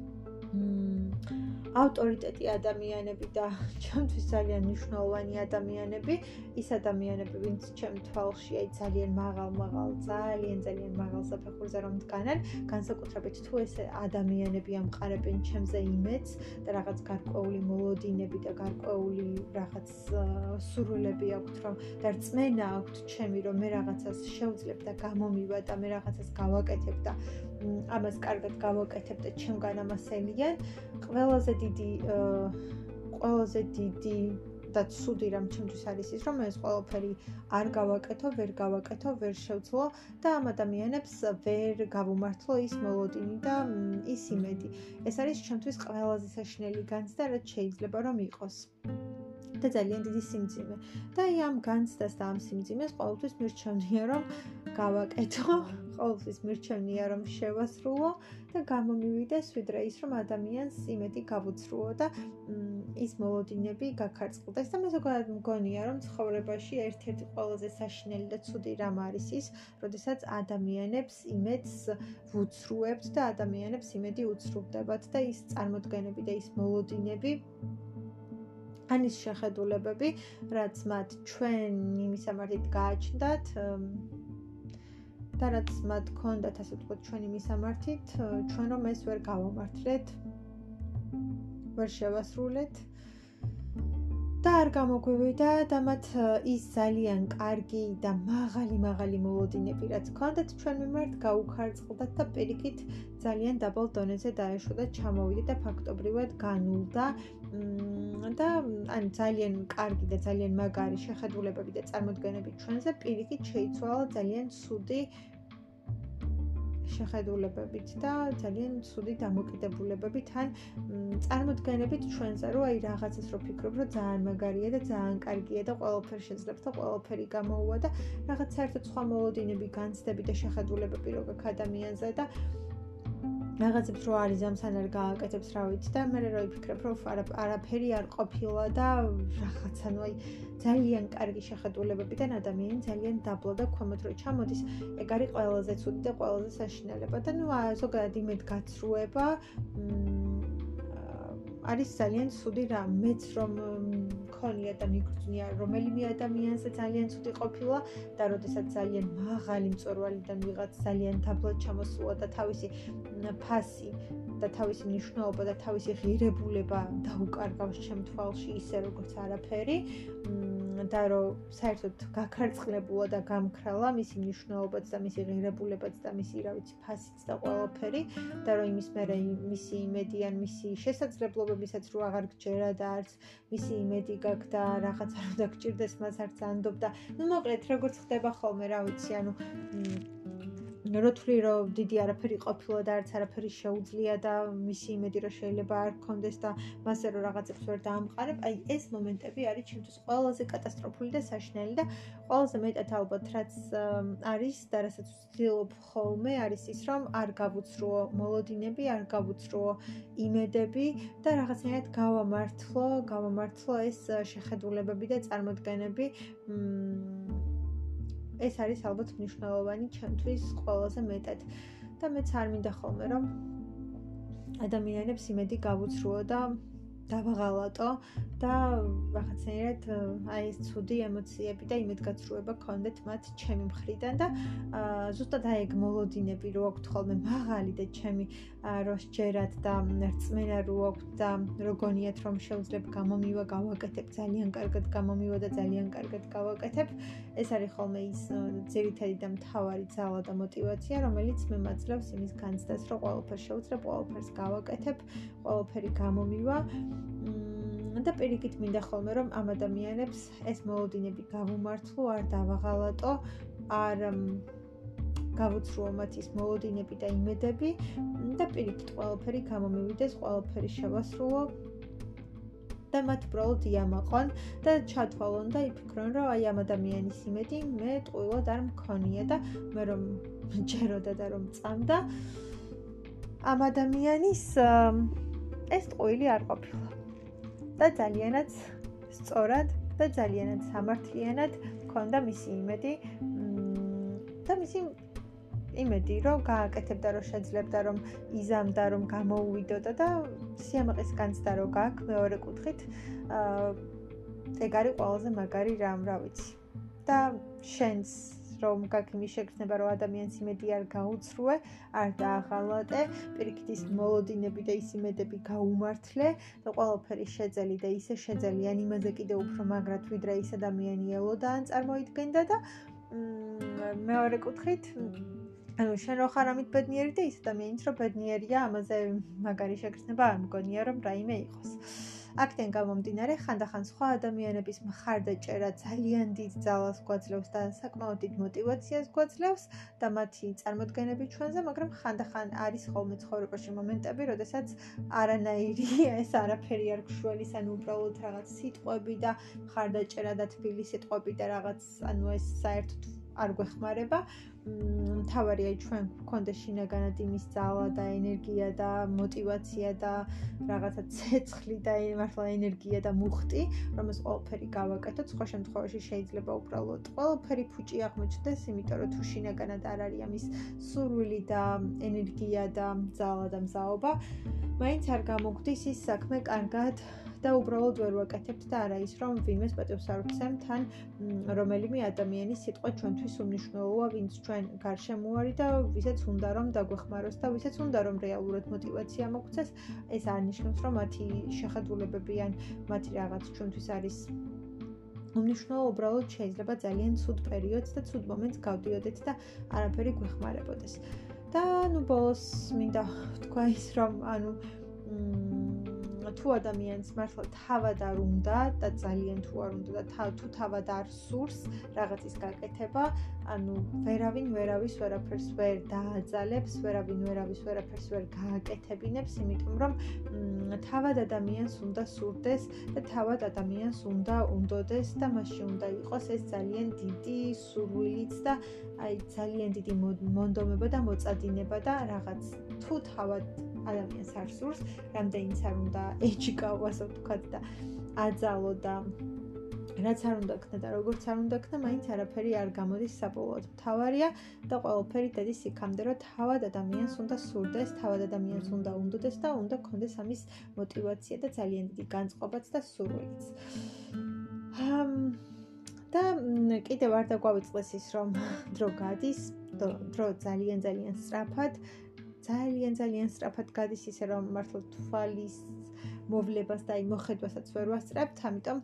ავტორიტეტი ადამიანები და ჩემთვის ძალიან მნიშვნელოვანი ადამიანები, ის ადამიანები, ვინც ჩემ თვალში აი ძალიან მაღალ-მაღალ, ძალიან ძალიან მაღალ საფეხურზე რომ დგანან, განსაკუთრებით თუ ეს ადამიანები ამყარებენ ჩემზე იმედს და რაღაც გარკვეული მოლოდინები და გარკვეული რაღაც სურვილები აქვთ, რომ და რწმენა აქვთ ჩემი, რომ მე რაღაცას შევძლებ და გამომივა და მე რაღაცას გავაკეთებ და ამას კარგად გავაკეთებ და ჩემგან ამასელიან. ყველაზე დიდი ყველაზე დიდი და ცუდი რამ ჩემთვის არის ის, რომ ეს ყველაფერი არ გავაკეთო, ვერ გავაკეთო, ვერ შევძლო და ამ ადამიანებს ვერ გავუმართლო ის მოლოდინი და ის იმედი. ეს არის ჩემთვის ყველაზე საშინელი განცდა, რაც შეიძლება რომ იყოს. და ძალიან დიდი სიმძიმე. და აი ამ განცდას და ამ სიმძიმეს ყოველთვის მირჩევნია, რომ გავაკეთო, ყოველთვის მირჩევნია რომ შევასრულო და გამომივიდეს ვიდრე ის რომ ადამიანს იმედი გავუცრუო და ის მოლოდინები გაქარწყლდეს და მე ზოგადად მგონია რომ ცხოვრებაში ერთ-ერთი ყველაზე საშინელი და ცუდი რამ არის ის, როდესაც ადამიანებს იმედს ვუცრუებთ და ადამიანებს იმედი უცრუვდებათ და ის წარმოდგენები და ის მოლოდინები ანის შეხედულებები, რაც მათ ჩვენ იმისამართით გააჩნდათ, და რაც მათ ქონდათ ასე ვთქვათ ჩვენი მისამართით, ჩვენ რომ ეს ვერ გავამართლეთ, ვერ შევასრულეთ. და არ გამოგვივიდა და მათ ის ძალიან კარგი და მაღალი მაღალი მოლოდინები რაც ქონდათ ჩვენ მიმართ გაუხარწყლდათ და პირიქით ძალიან დაბალ დონეზე დაეშვა და ჩამოვიდა და ფაქტობრივად განულდა. და ან ძალიან კარგი და ძალიან მაგარი შეხედულებები და წარმოდგენები ჩვენზე პირიქით შეიცვალა ძალიან ცუდი შეხედულებებით და ძალიან ცუდი დამოკიდებულებებით ან წარმოდგენებით ჩვენზე, რომ აი რაღაცას რო ფიქრობ, რომ ძალიან მაგარია და ძალიან კარგია და ყველაფერი შეძლებ და ყველაფერი გამოუვა და რაღაც საერთოდ სხვა მოლოდინები განცდები და შეხედულებები რო გაქვს ადამიანზე და რაღაცებს რო არის ამსან არ გააკეთებს რა ვიცი და მე რო ვიფიქრებ რომ არაფერი არ ყოფილა და რაღაცა ნუ აი ძალიან კარგი შეხედულებებიდან ადამიანი ძალიან დაბლა და ქვემოთ რო ჩამოდის ეგ არის ყველაზე ცუდი და ყველაზე საშინელება და ნუ ზოგადად იმედ გაცრუება არის ძალიან ცუდი რა. მეც რომ მქონია და მიგრძნია რომელიმე ადამიანზე ძალიან ცუდი ყოფილა და როდესაც ძალიან მაღალი მწვერვალიდან ვიღაც ძალიან დაბლა ჩამოსულა და თავისი ფასი და თავისი მნიშვნელობა და თავისი ღირებულება დაუკარგავს ჩემ თვალში ისე როგორც არაფერი და რომ საერთოდ გაქარწყლებულა და გამქრალა მისი მნიშვნელობაც და მისი ღირებულებაც და მისი რა ვიცი ფასიც და ყველაფერი და რომ იმის მერე მისი იმედი ან მისი შესაძლებლობებისაც რო აღარ გჯერა და არც მისი იმედი გაქვს და რაღაცა რო დაგჭირდეს მას არც ანდობდა. ну მოკლედ როგორც ხდება ხოლმე რა ვიცი ანუ რო თვლი რომ დიდი არაფერი ყოფილა და არც არაფერი შეუძლია და მისი იმედი რომ შეიძლება არ გქონდეს და მასე რომ რაღაცებს ვერ დაამყარებ, აი ეს მომენტები არის ჩემთვის ყველაზე კატასტროფული და საშნელი და ყველაზე მეტად ალბათ რაც არის და რასაც ვცდილობ ხოლმე არის ის რომ არ გავუცრუო მოლოდინები, არ გავუცრუო იმედები და რაღაცნაირად გავამართლო, გავამართლო ეს შეხედულებები და წარმოდგენები მ ეს არის ალბათ მნიშვნელოვანი ჩემთვის ყველაზე მეტად. და მეც არ მინდა ხოლმე რომ ადამიანებს იმედი გავუცრუო და დავაღალატო და რაღაცნაირად э, აი ეს ცუდი ემოციები და იმედგაცრუება გქონდეთ მათ ჩემი მხრიდან და э, ზუსტად აი ეგ მოლოდინები რო აქვთ ხოლმე მაღალი და ჩემი э, როს ჯერათ და რწმენა რო აქვთ და როგონიათ რომ შევძლებ გამომივა გავაკეთებ ძალიან კარგად გამომივა და ძალიან კარგად გავაკეთებ ეს არის ხოლმე ის ძირითადი და მთავარი ძალა და мотиваცია რომელიც მე მაძლევს იმის განცდას რომ ყველაფერს შევძლებ ყველაფერს გავაკეთებ ყველაფერი გამომივა. მ და პირიქით მინდა ხოლმე რომ ამ ადამიანებს ეს მოლოდინები გავუმართლო, არ დავაღალატო, არ გავუცრუო მათ ის მოლოდინები და იმედები და პირიქით ყველაფერი გამომივიდეს, ყველაფერი შევასრულო და მათ უბრალოდ იამაყონ და ჩათვალონ და იფიქრონ რომ აი ამ ადამიანის იმედი მე ტყუილად არ მქონია და მე რომ ჯეროდა და რომ წამდა ამ ადამიანის ეს ტყუილი არ ყოფილა და ძალიანაც სწორად და ძალიანაც სამართლიანად ქონდა მისი იმედი და მისი იმედი რომ გააკეთებდა რომ შეძლებდა რომ იზამდა რომ გამოუვიდოდა და სიამაყის განცდა რომ გაქვს მეორე კუთხით ეგ არის ყველაზე მაგარი რამ რა ვიცი. და შენს რომ გაქიმი შეგრძნება რომ ადამიანს იმედი არ გაუცრუე, არ დააღალატე, პირიქით ის მოლოდინები და ის იმედები გაუმართლე და ყველაფერი შეძელი და ისე შეძელი ან იმაზე კიდე უფრო მაგრად ვიდრე ის ადამიანი ელოდა ან წარმოიდგენდა და მეორე კუთხით ანუ შენ რო ხარ ამით ბედნიერი და ის ადამიანიც რო ბედნიერია, ამაზე მაგარი შეგრძნება არ მგონია რომ რაიმე იყოს. აქედან გამომდინარე, ხანდახან სხვა ადამიანების მხარდაჭერა ძალიან დიდ ძალას გვაძლევს და საკმაოდ დიდ мотиваციას გვაძლევს და მათი წარმოდგენები ჩვენზე, მაგრამ ხანდახან არის ხოლმე ცხოვრებაში მომენტები, როდესაც არანაირი ეს არაფერი არ გშველის, ან უბრალოდ რაღაც სიტყვები და მხარდაჭერა და თბილი სიტყვები და რაღაც ანუ ეს საერთოდ არ გვეხმარება. მთავარია ჩვენ გვქონდეს შინაგანად იმის ძალა და ენერგია და мотиваცია და რაღაცა ცეცხლი და მართლა ენერგია და მუხტი, რომელს ყველაფერი გავაკეთოთ. სხვა შემთხვევაში შეიძლება უბრალოდ ყველაფერი ფუჭი აღმოჩნდეს, იმიტომ რომ თუ შინაგანად არ არის ამის სურვილი და ენერგია და ძალა და მზაობა, მაინც არ გამოგვდის ის საქმე კარგად და უბრალოდ ვერ ვაკეთებთ და არა ის რომ ვინმეს პატივსაცემ თან რომელიმე ადამიანის სიტყვა ჩვენთვის უმნიშვნელოა, ვინც ჩვენ გარშემო არის და ვისაც უნდა რომ დაგვეხმაროს და ვისაც უნდა რომ რეალურად мотиваცია მოგცეს, ეს არ ნიშნავს რომ მათი შეხედულებები ან მათი რაღაც ჩვენთვის არის უმნიშვნელო უბრალოდ შეიძლება ძალიან ცუდ პერიოდს და ცუდ მომენტს გავდიოდეთ და არაფერი გვეხმარებოდეს. და ну ბოლოს მინდა თქვა ის რომ ანუ მ თუ ადამიანს მართლა თავად არ უნდა და ძალიან თუ არ უნდა და თუ თავად არ სურს რაღაცის გაკეთება, ანუ ვერავინ ვერავის ვერაფერს ვერ დააძალებს, ვერავინ ვერავის ვერაფერს ვერ გააკეთებინებს, იმიტომ რომ თავად ადამიანს უნდა სურდეს და თავად ადამიანს უნდა უნდოდეს და მასში უნდა იყოს ეს ძალიან დიდი სურვილიც და აი ძალიან დიდი მონდომება და მოწადინება და რაღაც. თუ თავად ადამიანს არ სურს, რამდენიც არ უნდა ეჩიკავასო თქვათ და აძალო და რაც არ უნდა ქნა და როგორც არ უნდა ქნა, მაინც არაფერი არ გამოდის საბოლოოდ. მთავარია და ყველაფერი დადის იქამდე, რომ თავად ადამიანს უნდა სურდეს, თავად ადამიანს უნდა უნდოდეს და უნდა გქონდეს ამის мотиваცია და ძალიან დიდი განწყობაც და სურვილიც. და კიდევ არ დაგვავიწყდეს ის, რომ დრო გადის, დრო ძალიან ძალიან სწრაფად ძალიან ძალიან სწრაფად გადის ისე რომ მართლა თვალის მოვლებას და აი მოხედვასაც ვერ ვასწრებთ, ამიტომ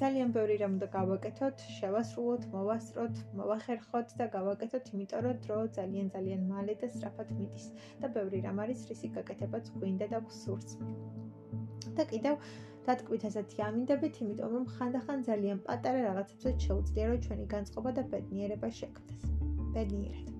ძალიან ბევრი რამ უნდა გავაკეთოთ, შევასრულოთ, მოვასწროთ, მოვახერხოთ და გავაკეთოთ, იმიტომ რომ დრო ძალიან ძალიან მალე და სწრაფად მიდის და ბევრი რამ არის, რისი გაკეთებაც გვინდა და გსურს. და კიდევ დატკბით ასეთი ამინდებით, იმიტომ რომ ხანდახან ძალიან პატარა რაღაცებსაც შეუძლია რომ ჩვენი განწყობა და ბედნიერება შექმნას. ბედნიერად